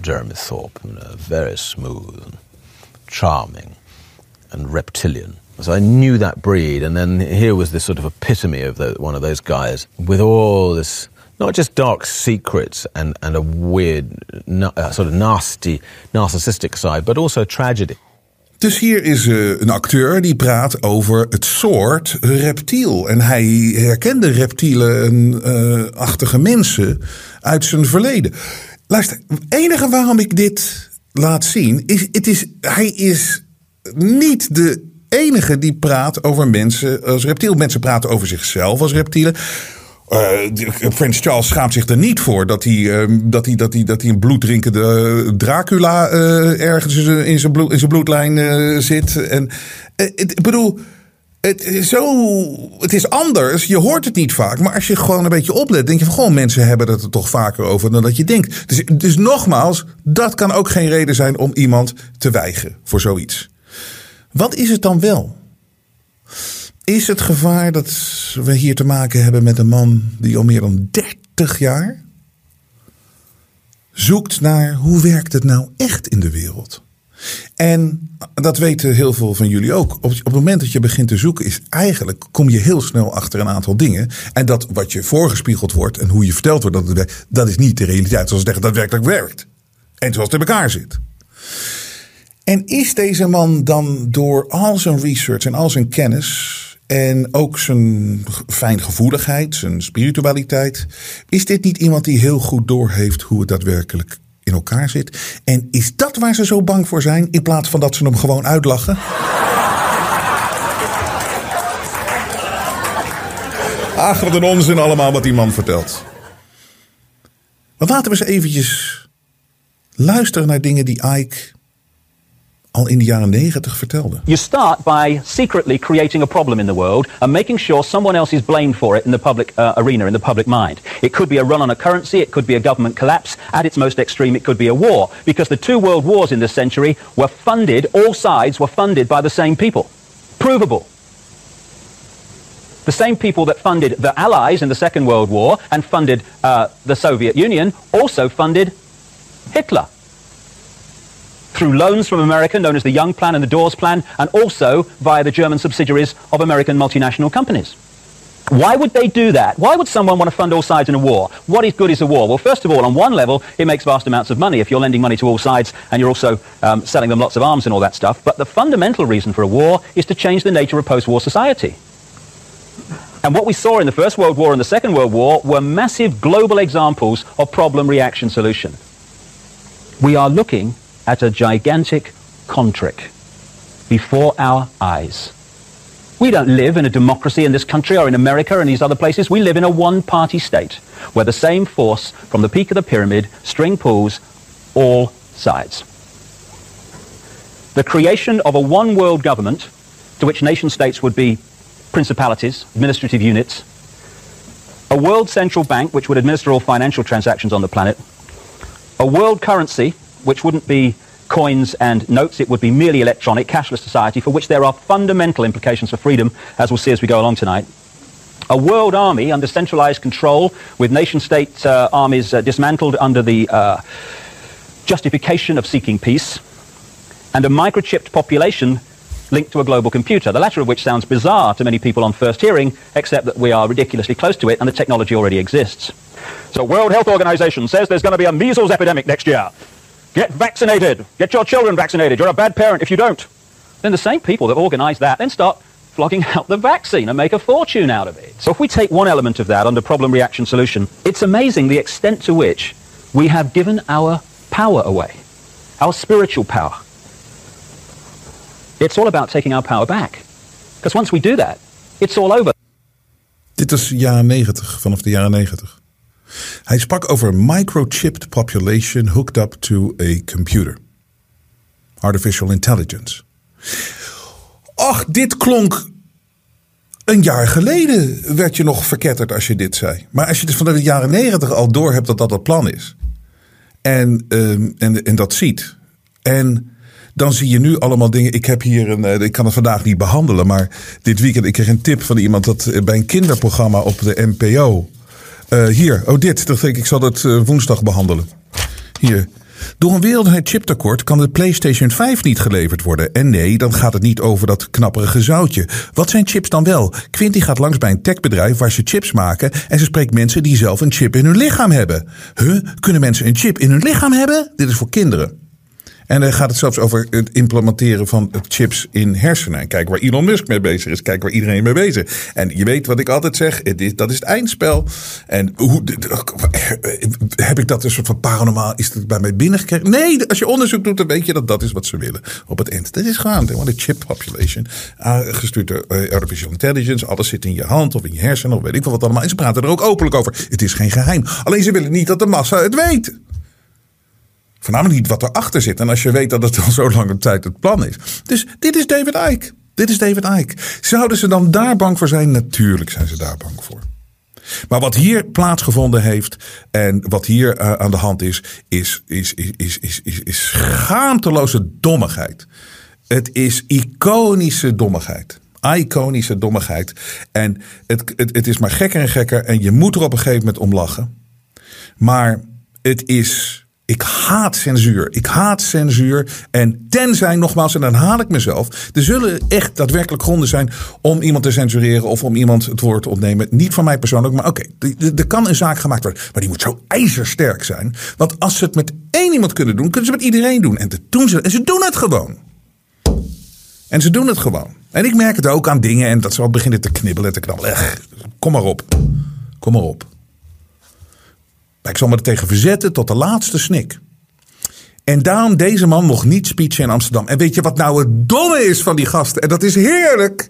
Jeremy Thorpe, you know, very smooth and charming and reptilian. So I knew that breed, and then here was this sort of epitome of the, one of those guys with all this, not just dark secrets and, and a weird, na- uh, sort of nasty, narcissistic side, but also tragedy. Dus hier is eh, een acteur die praat over het soort reptiel. En hij herkende reptielen-achtige mensen uit zijn verleden. Luister, het enige waarom ik dit laat zien is, het is, hij is niet de enige die praat over mensen als reptiel. Mensen praten over zichzelf als reptielen. Eh, Prins Charles schaamt zich er niet voor dat hij, eh, dat hij, dat hij, dat hij een bloeddrinkende Dracula eh, ergens in zijn, bloed, in zijn bloedlijn zit. En, ik bedoel, het is, zo, het is anders. Je hoort het niet vaak. Maar als je gewoon een beetje oplet, denk je van gewoon mensen hebben het er toch vaker over dan dat je denkt. Dus, dus nogmaals, dat kan ook geen reden zijn om iemand te weigeren voor zoiets. Wat is het dan wel? Is het gevaar dat we hier te maken hebben met een man die al meer dan 30 jaar zoekt naar hoe werkt het nou echt in de wereld? En dat weten heel veel van jullie ook. Op, het moment dat je begint te zoeken, is eigenlijk kom je heel snel achter een aantal dingen. En dat wat je voorgespiegeld wordt en hoe je verteld wordt dat het dat is niet de realiteit zoals het daadwerkelijk werkt. En zoals het in elkaar zit. En is deze man dan door al zijn research en al zijn kennis en ook zijn fijngevoeligheid, zijn spiritualiteit, is dit niet iemand die heel goed doorheeft hoe het daadwerkelijk in elkaar zit? En is dat waar ze zo bang voor zijn, in plaats van dat ze hem gewoon uitlachen? Ach, wat een onzin allemaal wat die man vertelt. Maar laten we eens eventjes luisteren naar dingen die Ike al in de jaren negentig vertelde. You start by secretly creating a problem in the world and making sure someone else is blamed for it in the public uh, arena, in the public mind. It could be a run on a currency, it could be a government collapse. At its most extreme, it could be a war. Because the two world wars in this century were funded, all sides were funded by the same people. Provable. The same people that funded the Allies in the Second World War and funded uh, the Soviet Union also funded Hitler through loans from America, known as the Young Plan and the Dawes Plan, and also via the German subsidiaries of American multinational companies. Why would they do that? Why would someone want to fund all sides in a war? What is good is a war? Well, first of all, on one level, it makes vast amounts of money if you're lending money to all sides and you're also um, selling them lots of arms and all that stuff. But the fundamental reason for a war is to change the nature of post-war society. And what we saw in the First World War and the Second World War were massive global examples of problem reaction solution. We are looking at a gigantic contrick before our eyes. We don't live in a democracy in this country or in America or in these other places. We live in a one-party state where the same force from the peak of the pyramid string pulls all sides. The creation of a one-world government to which nation-states would be principalities, administrative units, a world central bank which would administer all financial transactions on the planet, a world currency which wouldn't be coins and notes, it would be merely electronic, cashless society for which there are fundamental implications for freedom, as we'll see as we go along tonight. a world army under centralized control with nation state uh, armies uh, dismantled under the uh, justification of seeking peace, and a microchipped population linked to a global computer, the latter of which sounds bizarre to many people on first hearing, except that we are ridiculously close to it and the technology already exists. So World Health Organization says there's going to be a measles epidemic next year. Get vaccinated. Get your children vaccinated. You're a bad parent if you don't. Then the same people that organize that then start flogging out the vaccine and make a fortune out of it. So if we take one element of that under problem reaction solution, it's amazing the extent to which we have given our power away, our spiritual power. It's all about taking our power back. Because once we do that, it's all over. Dit is jaren 90, vanaf de jaren 90. Hij sprak over microchipped population hooked up to a computer. Artificial intelligence. Ach, dit klonk. Een jaar geleden werd je nog verketterd als je dit zei. Maar als je dus vanaf de jaren 90 al door hebt dat dat het plan is. En, ehm, en, en dat ziet. En dan zie je nu allemaal dingen. Ik heb hier een. eh, Ik kan het vandaag niet behandelen. Maar dit weekend. Ik kreeg een tip van iemand dat eh, bij een kinderprogramma op de NPO. Eh, hier, oh dit. Dat denk ik, ik zal het eh, woensdag behandelen. Hier. Door een wereldwijd chiptekort kan de PlayStation 5 niet geleverd worden. En nee, dan gaat het niet over dat knapperige zoutje. Wat zijn chips dan wel? Quinty gaat langs bij een techbedrijf waar ze chips maken. En ze spreekt mensen die zelf een chip in hun lichaam hebben. Huh? Kunnen mensen een chip in hun lichaam hebben? Dit is voor kinderen. En dan gaat het zelfs over het implementeren van chips in hersenen. En kijk waar Elon Musk mee bezig is. Kijk waar iedereen mee bezig is. En je weet wat ik altijd zeg. Dat is het eindspel. En hoe, heb ik dat een soort van paranormaal? Is dat bij mij binnengekregen? Nee, als je onderzoek doet, dan weet je dat dat is wat ze willen. Op het eind. Dat is gewoon de chip population. Gestuurd door eh, artificial intelligence. Alles zit in je hand of in je hersenen of weet ik wat allemaal. En ze praten er ook openlijk over. Het is geen geheim. Alleen ze willen niet dat de massa het weet. Voornamelijk niet wat erachter zit. En als je weet dat het al zo lange tijd het plan is. Dus dit is David Icke. Dit is David Icke. Zouden ze dan daar bang voor zijn? Natuurlijk zijn ze daar bang voor. Maar wat hier plaatsgevonden heeft en wat hier uh, aan de hand is, is, is, is, is, is, is, is schaamteloze dommigheid. Het is iconische dommigheid. Iconische dommigheid. En het, het, het is maar gekker en gekker. En je moet er op een gegeven moment om lachen. Maar het is ik haat censuur. Ik haat censuur. En tenzij, nogmaals, en dan haal ik mezelf. Er zullen echt daadwerkelijk gronden zijn om iemand te censureren. of om iemand het woord te ontnemen. Niet van mij persoonlijk, maar oké. Er kan een zaak gemaakt worden. Maar die moet zo ijzersterk zijn. Want als ze het met één iemand kunnen doen, kunnen ze het met iedereen doen. En, doen ze, en ze doen het gewoon. En ze doen het gewoon. En ik merk het ook aan dingen. En dat ze al beginnen te knibbelen en te knabbelen. Kom maar op. Kom maar op. Ik zal me er tegen verzetten tot de laatste snik. En daarom deze man mocht niet speechen in Amsterdam. En weet je wat nou het domme is van die gasten? En dat is heerlijk.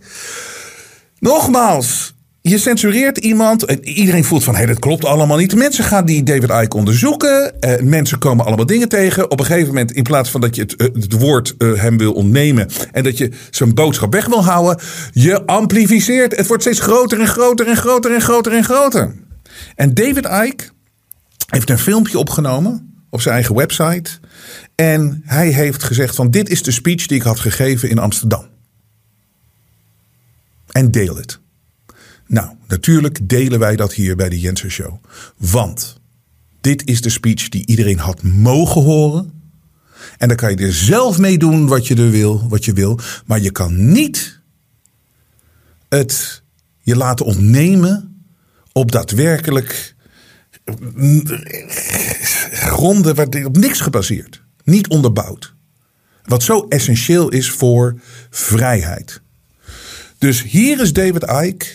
Nogmaals, je censureert iemand en iedereen voelt van hé, hey, dat klopt allemaal niet. Mensen gaan die David Icke onderzoeken. Eh, mensen komen allemaal dingen tegen. Op een gegeven moment, in plaats van dat je het, het woord uh, hem wil ontnemen en dat je zijn boodschap weg wil houden, je amplificeert. Het wordt steeds groter en groter en groter en groter en groter. En David Icke heeft een filmpje opgenomen op zijn eigen website. En hij heeft gezegd van dit is de speech die ik had gegeven in Amsterdam. En deel het. Nou, natuurlijk delen wij dat hier bij de Jensen Show. Want dit is de speech die iedereen had mogen horen. En dan kan je er zelf mee doen wat je er wil, wat je wil. Maar je kan niet het je laten ontnemen op daadwerkelijk gronden waar op niks gebaseerd. Niet onderbouwd. Wat zo essentieel is voor vrijheid. Dus hier is David Icke.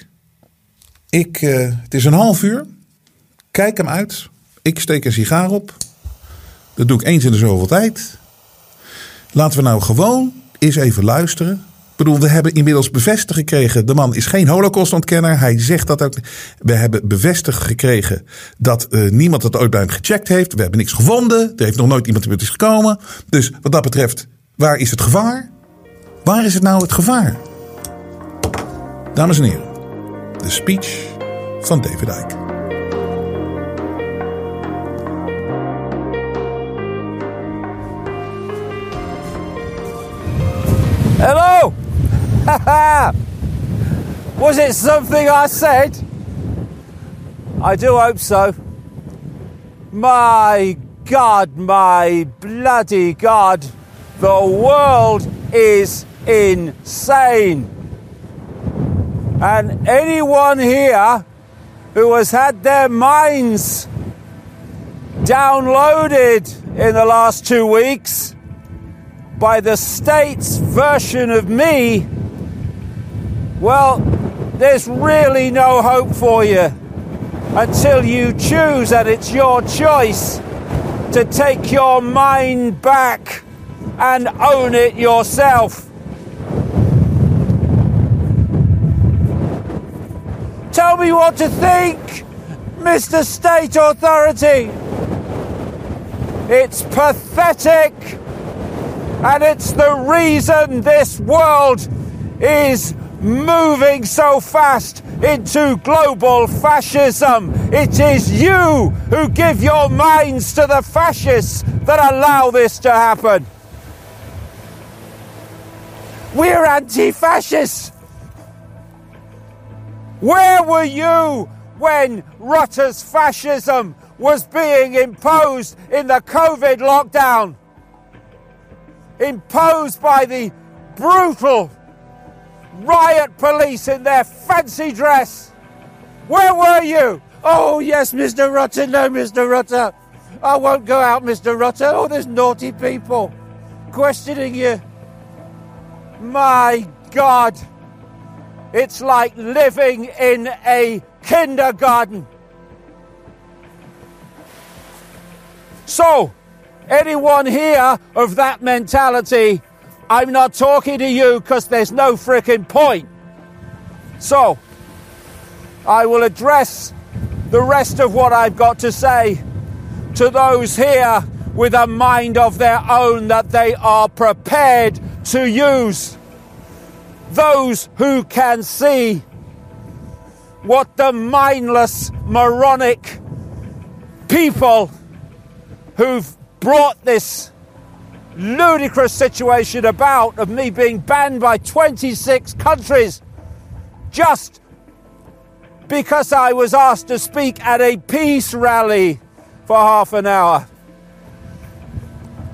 Ik, uh, het is een half uur. Kijk hem uit. Ik steek een sigaar op. Dat doe ik eens in de zoveel tijd. Laten we nou gewoon eens even luisteren. Bedoel, we hebben inmiddels bevestigd gekregen. De man is geen holocaustontkenner. Hij zegt dat ook. We hebben bevestigd gekregen dat uh, niemand het ooit bij hem gecheckt heeft. We hebben niks gevonden. Er heeft nog nooit iemand in is gekomen. Dus wat dat betreft, waar is het gevaar? Waar is het nou het gevaar? Dames en heren, de speech van David Icke. Hello! Was it something I said? I do hope so. My God, my bloody God, the world is insane. And anyone here who has had their minds downloaded in the last two weeks by the state's version of me, well, there's really no hope for you until you choose, and it's your choice, to take your mind back and own it yourself. Tell me what to think, Mr. State Authority. It's pathetic, and it's the reason this world is moving so fast into global fascism. It is you who give your minds to the fascists that allow this to happen. We're anti fascists. Where were you when Rutter's fascism was being imposed in the COVID lockdown? Imposed by the brutal riot police in their fancy dress. Where were you? Oh, yes, Mr. Rutter. No, Mr. Rutter. I won't go out, Mr. Rutter. Oh, there's naughty people questioning you. My God. It's like living in a kindergarten. So, anyone here of that mentality, I'm not talking to you because there's no freaking point. So, I will address the rest of what I've got to say to those here with a mind of their own that they are prepared to use. Those who can see what the mindless, moronic people who've brought this ludicrous situation about of me being banned by 26 countries just because I was asked to speak at a peace rally for half an hour.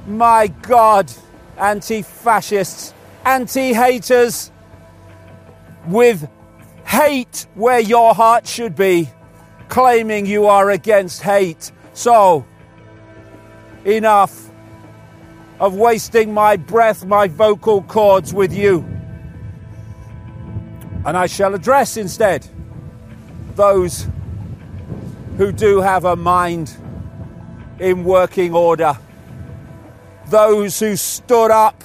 My God, anti fascists, anti haters, with hate where your heart should be, claiming you are against hate. So, enough of wasting my breath, my vocal cords with you. And I shall address instead those who do have a mind in working order. Those who stood up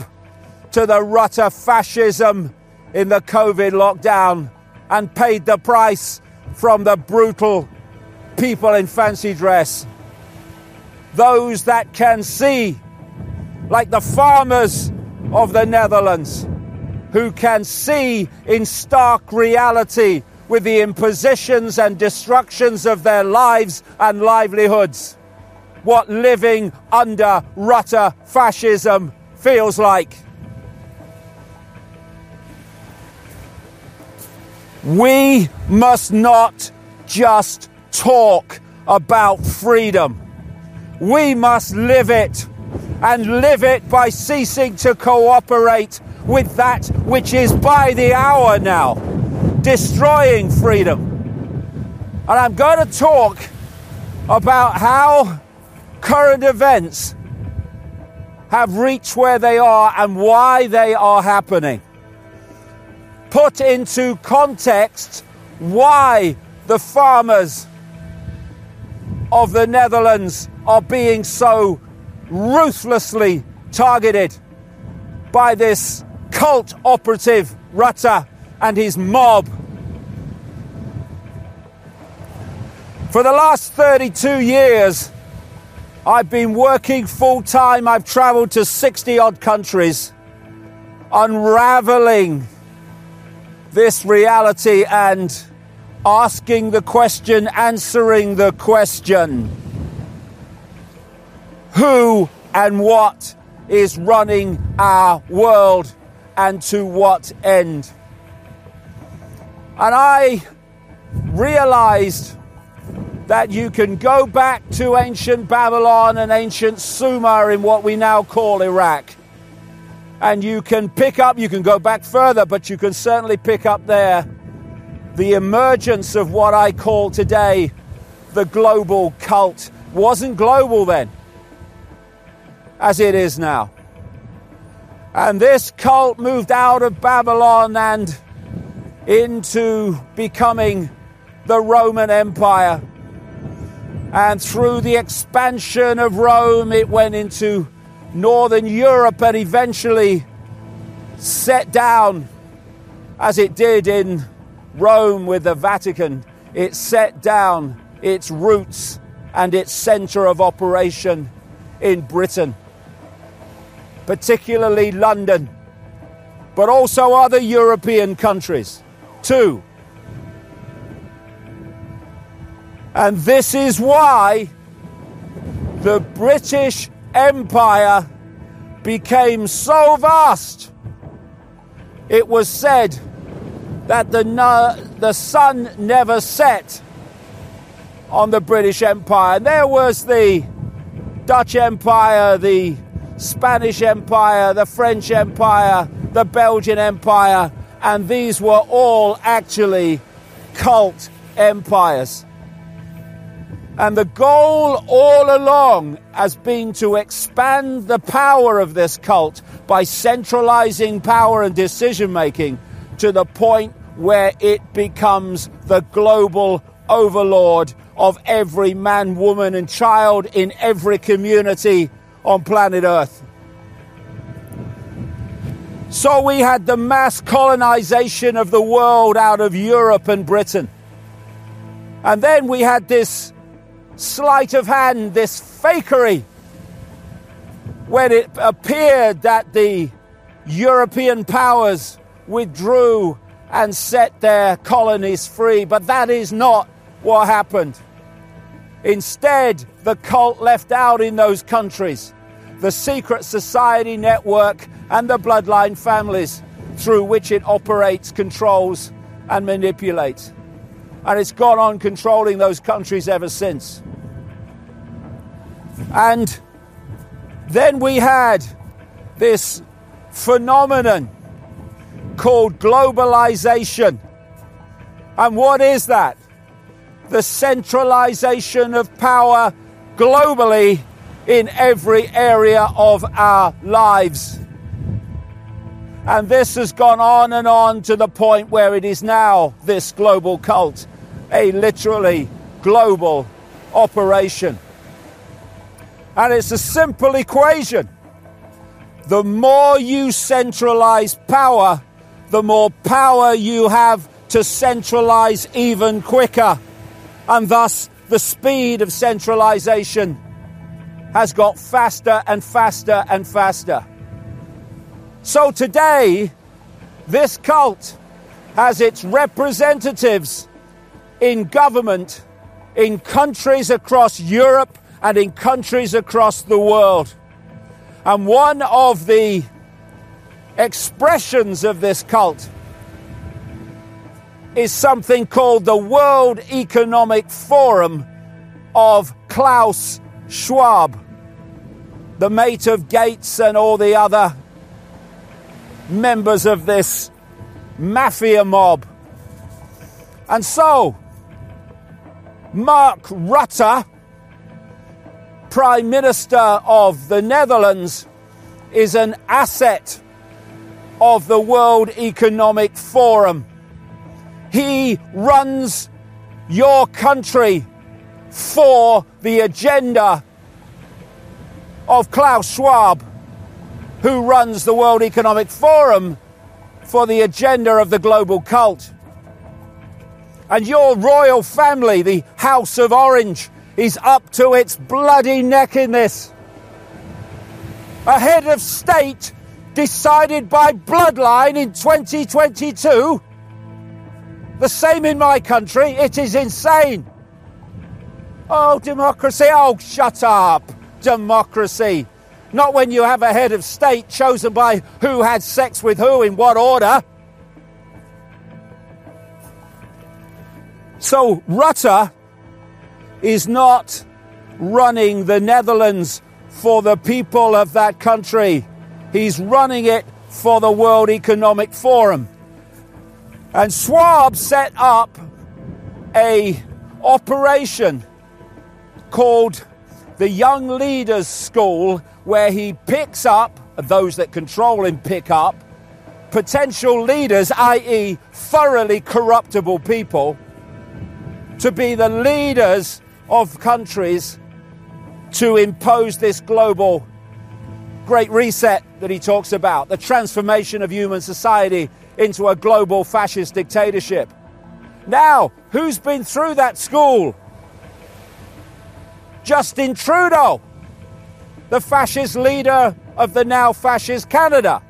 to the rutter fascism in the COVID lockdown and paid the price from the brutal people in fancy dress. Those that can see, like the farmers of the Netherlands, who can see in stark reality with the impositions and destructions of their lives and livelihoods what living under Rutter fascism feels like. We must not just talk about freedom. We must live it and live it by ceasing to cooperate with that which is by the hour now destroying freedom. And I'm going to talk about how current events have reached where they are and why they are happening. Put into context why the farmers of the Netherlands are being so ruthlessly targeted by this cult operative Rutter and his mob. For the last 32 years, I've been working full time. I've traveled to 60 odd countries, unraveling this reality and asking the question, answering the question who and what is running our world and to what end? And I realized that you can go back to ancient Babylon and ancient Sumer in what we now call Iraq. And you can pick up, you can go back further, but you can certainly pick up there the emergence of what I call today the global cult. Wasn't global then, as it is now. And this cult moved out of Babylon and into becoming the Roman Empire. And through the expansion of Rome, it went into Northern Europe and eventually set down, as it did in Rome with the Vatican, it set down its roots and its centre of operation in Britain, particularly London, but also other European countries too. And this is why the British Empire became so vast. It was said that the, the sun never set on the British Empire. There was the Dutch Empire, the Spanish Empire, the French Empire, the Belgian Empire, and these were all actually cult empires. And the goal all along has been to expand the power of this cult by centralizing power and decision making to the point where it becomes the global overlord of every man, woman, and child in every community on planet Earth. So we had the mass colonization of the world out of Europe and Britain. And then we had this sleight of hand, this fakery, when it appeared that the European powers withdrew and set their colonies free. But that is not what happened. Instead, the cult left out in those countries the secret society network and the bloodline families through which it operates, controls, and manipulates. And it's gone on controlling those countries ever since. And then we had this phenomenon called globalization. And what is that? The centralization of power globally in every area of our lives. And this has gone on and on to the point where it is now this global cult, a literally global operation. And it's a simple equation. The more you centralize power, the more power you have to centralize even quicker. And thus, the speed of centralization has got faster and faster and faster. So today, this cult has its representatives in government in countries across Europe and in countries across the world. And one of the expressions of this cult is something called the World Economic Forum of Klaus Schwab, the mate of Gates and all the other members of this mafia mob. And so, Mark Rutte, Prime Minister of the Netherlands, is an asset of the World Economic Forum. He runs your country for the agenda of Klaus Schwab, who runs the World Economic Forum for the agenda of the global cult. And your royal family, the House of Orange, is up to its bloody neck in this. A head of state decided by bloodline in 2022. The same in my country. It is insane. Oh, democracy. Oh, shut up. Democracy. Not when you have a head of state chosen by who had sex with who in what order. So Rutter is not running the Netherlands for the people of that country. He's running it for the World Economic Forum. And Schwab set up a operation called the Young Leaders School where he picks up those that control him pick up potential leaders, i.e., thoroughly corruptible people, to be the leaders of countries to impose this global great reset that he talks about, the transformation of human society into a global fascist dictatorship. Now, who's been through that school? Justin Trudeau, the fascist leader of the now fascist Canada.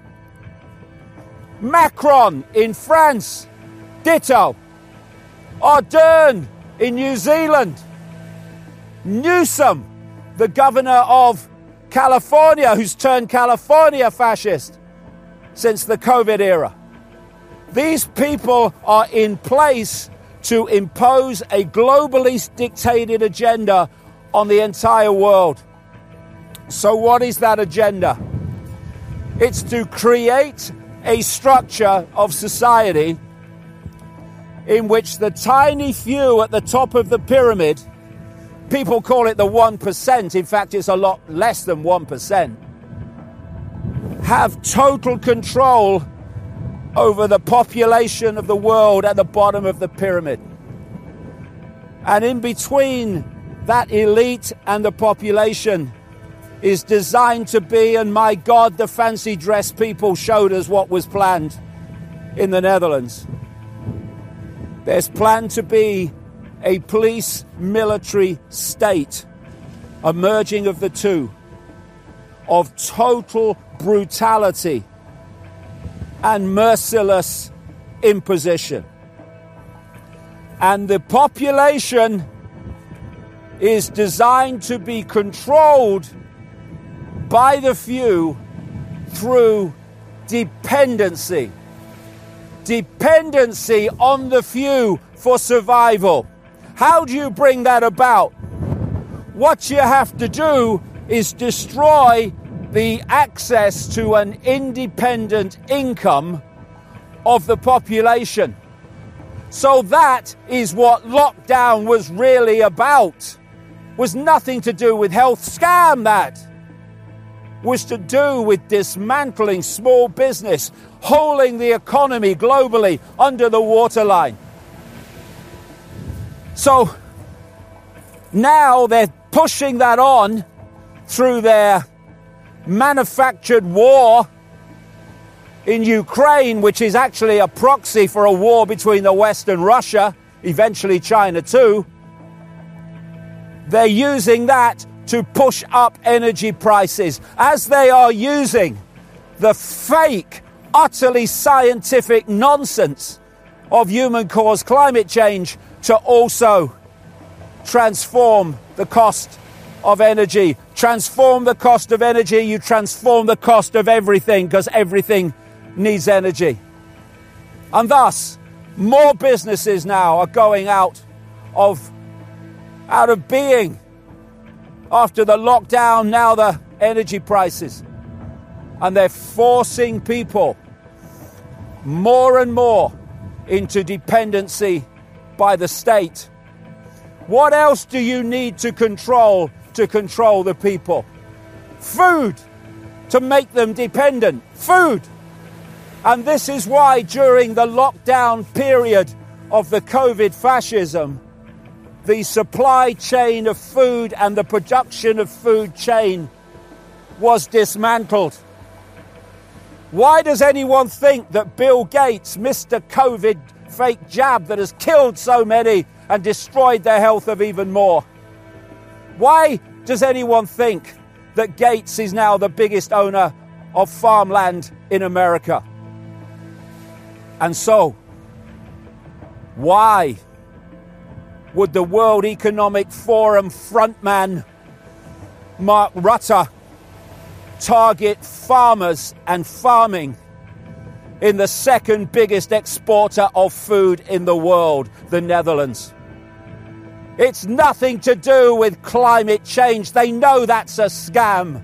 Macron in France, ditto. Ardern in New Zealand. Newsom, the governor of California, who's turned California fascist since the COVID era. These people are in place to impose a globally dictated agenda on the entire world. So, what is that agenda? It's to create a structure of society in which the tiny few at the top of the pyramid, people call it the 1%, in fact, it's a lot less than 1%, have total control over the population of the world at the bottom of the pyramid. And in between that elite and the population is designed to be, and my God, the fancy dress people showed us what was planned in the Netherlands. There's planned to be a police military state, a merging of the two, of total brutality and merciless imposition. And the population is designed to be controlled by the few through dependency. Dependency on the few for survival. How do you bring that about? What you have to do is destroy the access to an independent income of the population. So that is what lockdown was really about. Was nothing to do with health scam that was to do with dismantling small business, holding the economy globally under the waterline. So now they're pushing that on through their manufactured war in Ukraine, which is actually a proxy for a war between the West and Russia, eventually China too. They're using that to push up energy prices as they are using the fake, utterly scientific nonsense of human caused climate change to also transform the cost of energy. Transform the cost of energy, you transform the cost of everything because everything needs energy. And thus, more businesses now are going out of out of being after the lockdown, now the energy prices. And they're forcing people more and more into dependency by the state. What else do you need to control to control the people? Food to make them dependent. Food. And this is why during the lockdown period of the COVID fascism, the supply chain of food and the production of food chain was dismantled. Why does anyone think that Bill Gates, Mr. COVID fake jab that has killed so many and destroyed the health of even more? Why does anyone think that Gates is now the biggest owner of farmland in America? And so, why would the World Economic Forum frontman Mark Rutter target farmers and farming in the second biggest exporter of food in the world, the Netherlands? It's nothing to do with climate change. They know that's a scam.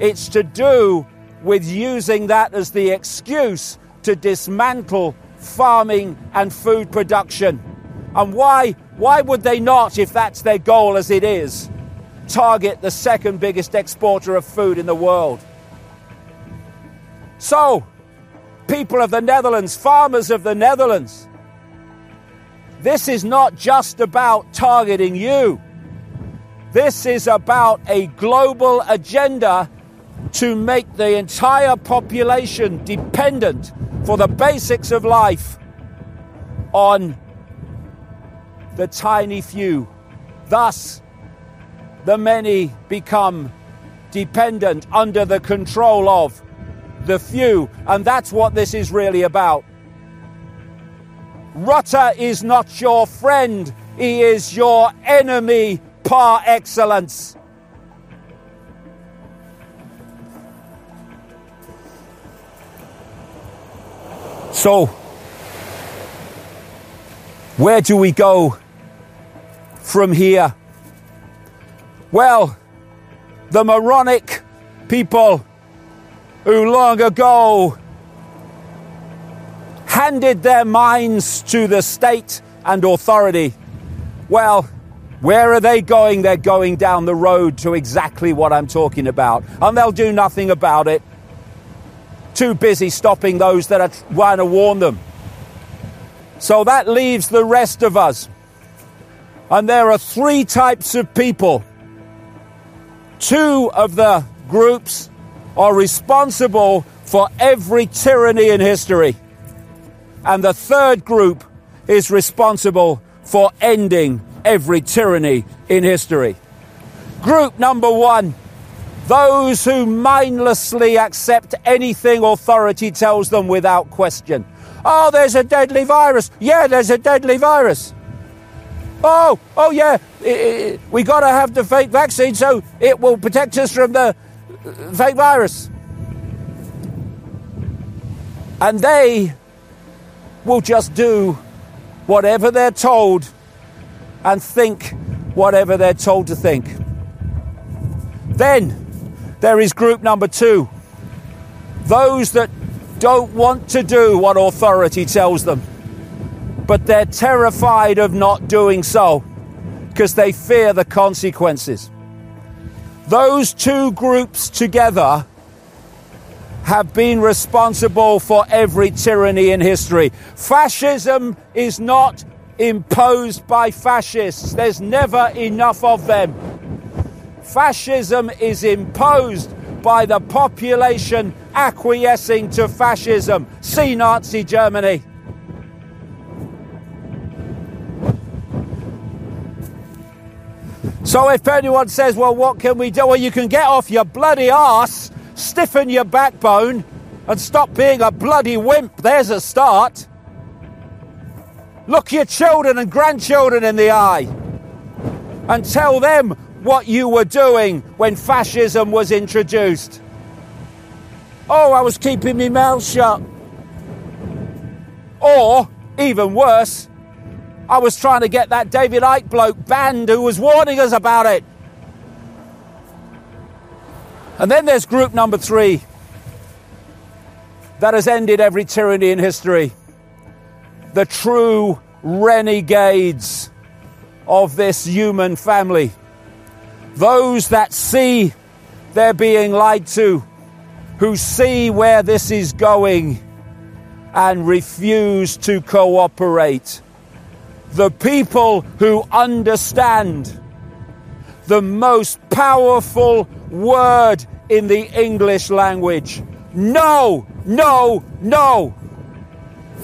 It's to do with using that as the excuse to dismantle farming and food production. And why, why would they not, if that's their goal as it is, target the second biggest exporter of food in the world? So, people of the Netherlands, farmers of the Netherlands, this is not just about targeting you. This is about a global agenda to make the entire population dependent for the basics of life on the tiny few. Thus, the many become dependent under the control of the few. And that's what this is really about. Rutter is not your friend, he is your enemy par excellence. So, where do we go from here? Well, the moronic people who long ago handed their minds to the state and authority. Well, where are they going? They're going down the road to exactly what I'm talking about, and they'll do nothing about it. Too busy stopping those that are trying to warn them. So that leaves the rest of us. And there are three types of people. Two of the groups are responsible for every tyranny in history. And the third group is responsible for ending every tyranny in history. Group number one those who mindlessly accept anything authority tells them without question. Oh, there's a deadly virus. Yeah, there's a deadly virus. Oh, oh yeah, we got to have the fake vaccine so it will protect us from the uh, fake virus. And they will just do whatever they're told and think whatever they're told to think. Then there is group number two those that don't want to do what authority tells them, but they're terrified of not doing so because they fear the consequences. Those two groups together have been responsible for every tyranny in history. Fascism is not imposed by fascists, there's never enough of them. Fascism is imposed by the population acquiescing to fascism. See Nazi Germany. So if anyone says, well, what can we do? Well, you can get off your bloody arse, stiffen your backbone, and stop being a bloody wimp. There's a start. Look your children and grandchildren in the eye and tell them what you were doing when fascism was introduced. Oh, I was keeping my mouth shut. Or, even worse, I was trying to get that David Icke bloke banned who was warning us about it. And then there's group number three that has ended every tyranny in history. The true renegades of this human family. Those that see they're being lied to, who see where this is going and refuse to cooperate. The people who understand the most powerful word in the English language. No, no, no.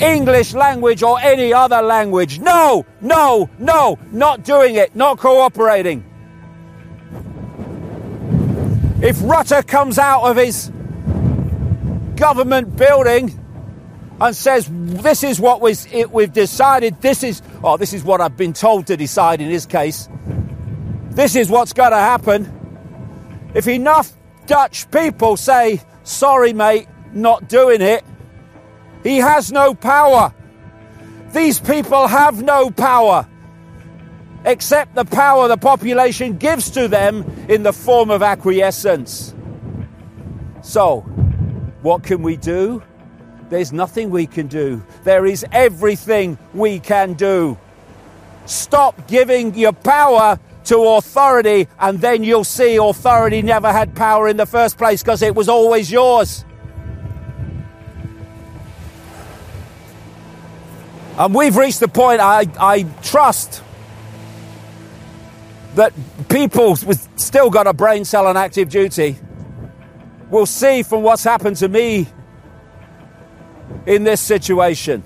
English language or any other language. No, no, no. Not doing it, not cooperating. If Rutter comes out of his government building and says, This is what we've decided, this is, oh, this is what I've been told to decide in his case, this is what's going to happen. If enough Dutch people say, Sorry, mate, not doing it, he has no power. These people have no power. accept the power the population gives to them in the form of acquiescence. So, what can we do? There's nothing we can do. There is everything we can do. Stop giving your power to authority, and then you'll see authority never had power in the first place because it was always yours. And we've reached the point I, I trust that people with still got a brain cell on active duty will see from what's happened to me in this situation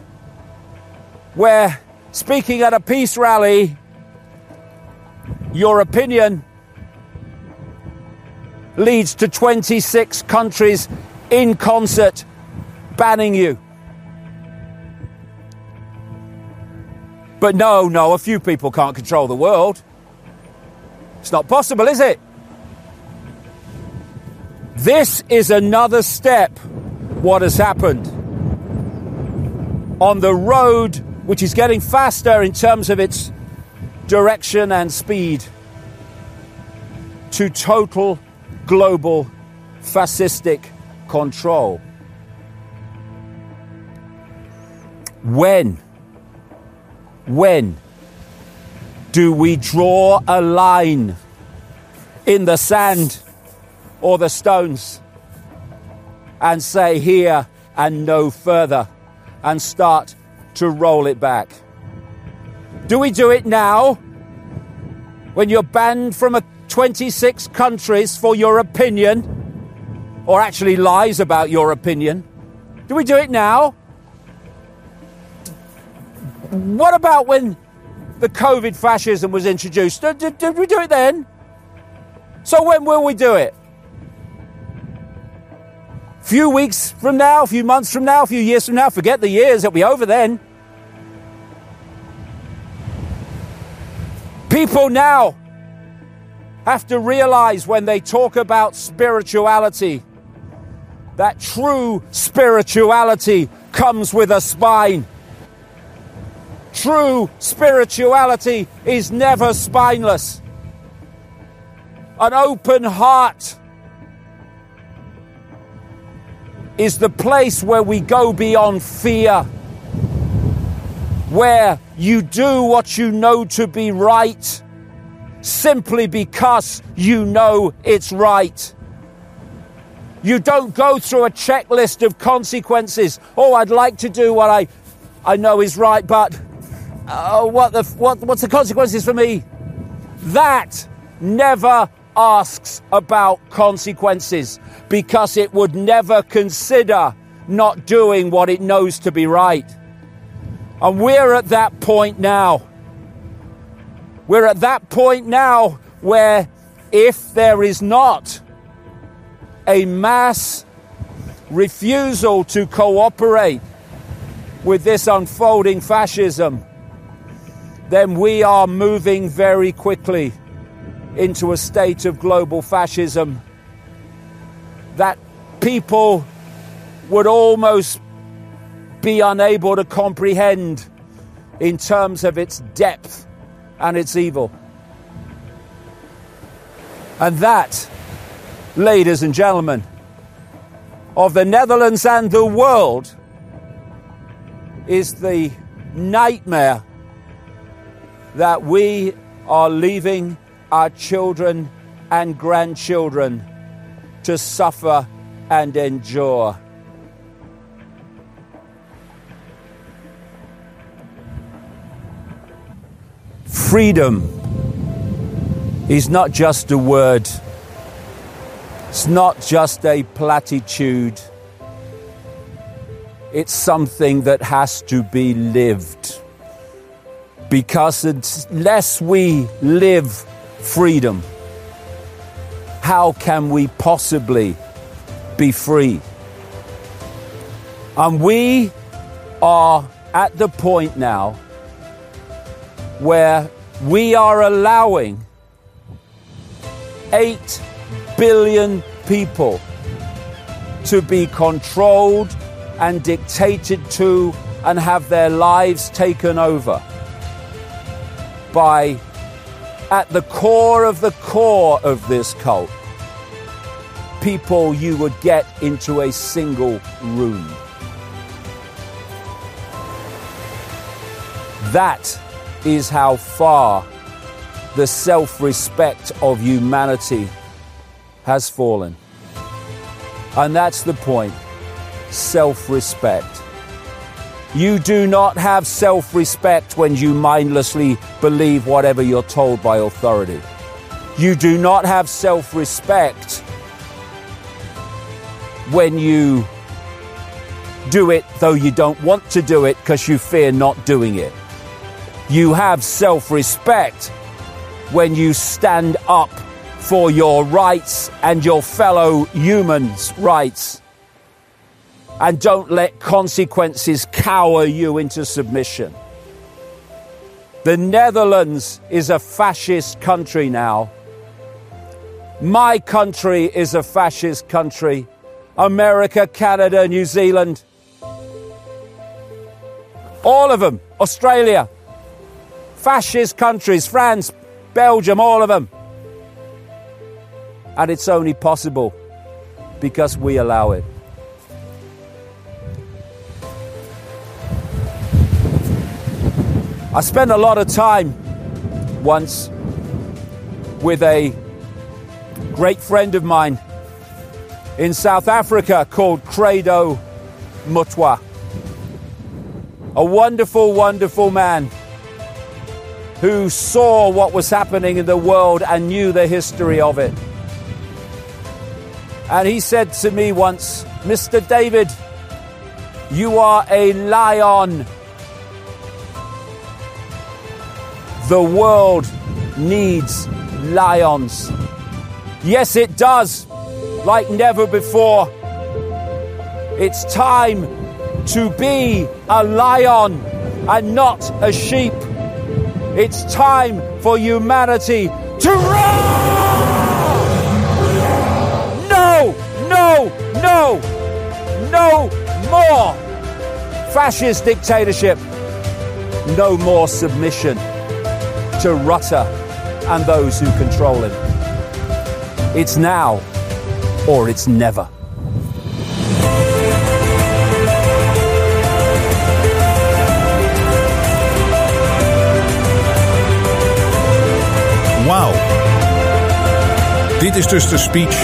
where speaking at a peace rally your opinion leads to 26 countries in concert banning you. But no, no, a few people can't control the world. It's not possible, is it? This is another step, what has happened. On the road, which is getting faster in terms of its direction and speed to total global fascistic control. When, when do we draw a line in the sand or the stones and say here and no further and start to roll it back? Do we do it now when you're banned from a 26 countries for your opinion or actually lies about your opinion? Do we do it now? What about when the COVID fascism was introduced? Did, did, did we do it then? So when will we do it? Few weeks from now, a few months from now, a few years from now, forget the years, it'll be over then. People now have to realize when they talk about spirituality that true spirituality comes with a spine. True spirituality is never spineless. An open heart is the place where we go beyond fear, where you do what you know to be right simply because you know it's right. You don't go through a checklist of consequences. Oh, I'd like to do what I, I know is right, but uh, what the, what, what's the consequences for me? That never asks about consequences because it would never consider not doing what it knows to be right. And we're at that point now. We're at that point now where if there is not a mass refusal to cooperate with this unfolding fascism, then we are moving very quickly into a state of global fascism that people would almost be unable to comprehend in terms of its depth and its evil. And that, ladies and gentlemen, of the Netherlands and the world is the nightmare that we are leaving our children and grandchildren to suffer and endure. Freedom is not just a word, it's not just a platitude, it's something that has to be lived. Because unless we live freedom, how can we possibly be free? And we are at the point now where we are allowing 8 billion people to be controlled and dictated to and have their lives taken over by at the core of the core of this cult, people you would get into a single room. That is how far the self respect of humanity has fallen. And that's the point self respect. You do not have self respect when you mindlessly believe whatever you're told by authority. You do not have self respect when you do it though you don't want to do it because you fear not doing it. You have self respect when you stand up for your rights and your fellow humans' rights. And don't let consequences cower you into submission. The Netherlands is a fascist country now. My country is a fascist country. America, Canada, New Zealand. All of them. Australia. Fascist countries. France, Belgium, all of them. And it's only possible because we allow it. I spent a lot of time once with a great friend of mine in South Africa called Credo Mutwa. A wonderful, wonderful man who saw what was happening in the world and knew the history of it. And he said to me once, Mr. David, you are a lion. The world needs lions. Yes, it does, like never before. It's time to be a lion and not a sheep. It's time for humanity to roar! No, no, no, no more fascist dictatorship. No more submission to Rutter and those who control him. It's now or it's never. Dit is dus de speech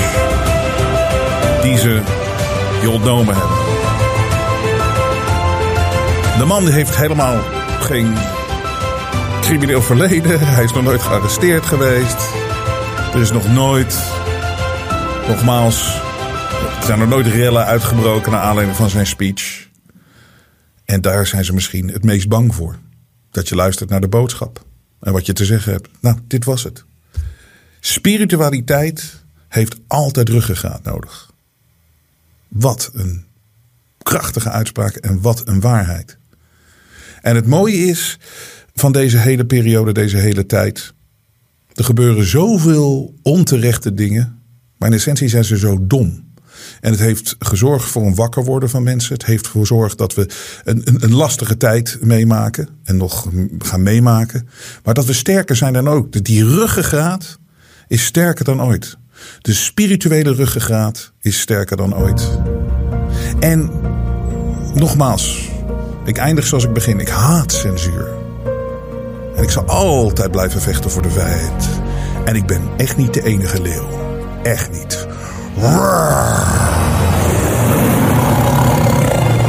die ze je ontnomen hebben. De man heeft helemaal geen crimineel verleden. Hij is nog nooit gearresteerd geweest. Er is nog nooit, nogmaals, er zijn er nooit rellen uitgebroken naar aanleiding van zijn speech. En daar zijn ze misschien het meest bang voor. Dat je luistert naar de boodschap en wat je te zeggen hebt. Nou, dit was het. Spiritualiteit heeft altijd ruggengraat nodig. Wat een krachtige uitspraak en wat een waarheid. En het mooie is van deze hele periode, deze hele tijd. Er gebeuren zoveel onterechte dingen, maar in essentie zijn ze zo dom. En het heeft gezorgd voor een wakker worden van mensen. Het heeft gezorgd dat we een, een, een, lastige tijd meemaken. En nog gaan meemaken. Maar dat we sterker zijn dan ook. Die ruggengraat is sterker dan ooit. De spirituele ruggengraat is sterker dan ooit. En nogmaals, ik eindig zoals ik begin. Ik haat censuur. En ik zal altijd blijven vechten voor de vrijheid. En ik ben echt niet de enige leeuw. Echt niet.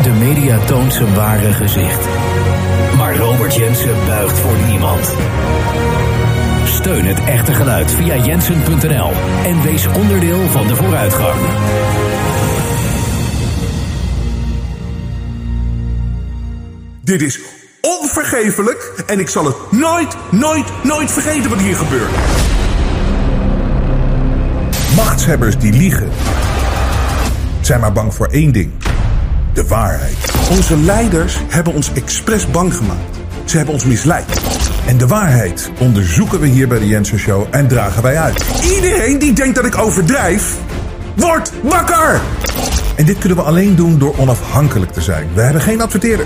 De media toont zijn ware gezicht. Maar Robert Jensen buigt voor niemand. Steun het echte geluid via jensen.nl en wees onderdeel van de vooruitgang. Dit is onvergeeflijk en ik zal het nooit, nooit, nooit vergeten wat hier gebeurt. Machtshebbers die liegen zijn maar bang voor één ding: de waarheid. Onze leiders hebben ons expres bang gemaakt. Ze hebben ons misleid. En de waarheid onderzoeken we hier bij de Jensen Show en dragen wij uit. Iedereen die denkt dat ik overdrijf, wordt wakker! En dit kunnen we alleen doen door onafhankelijk te zijn. We hebben geen adverteerder.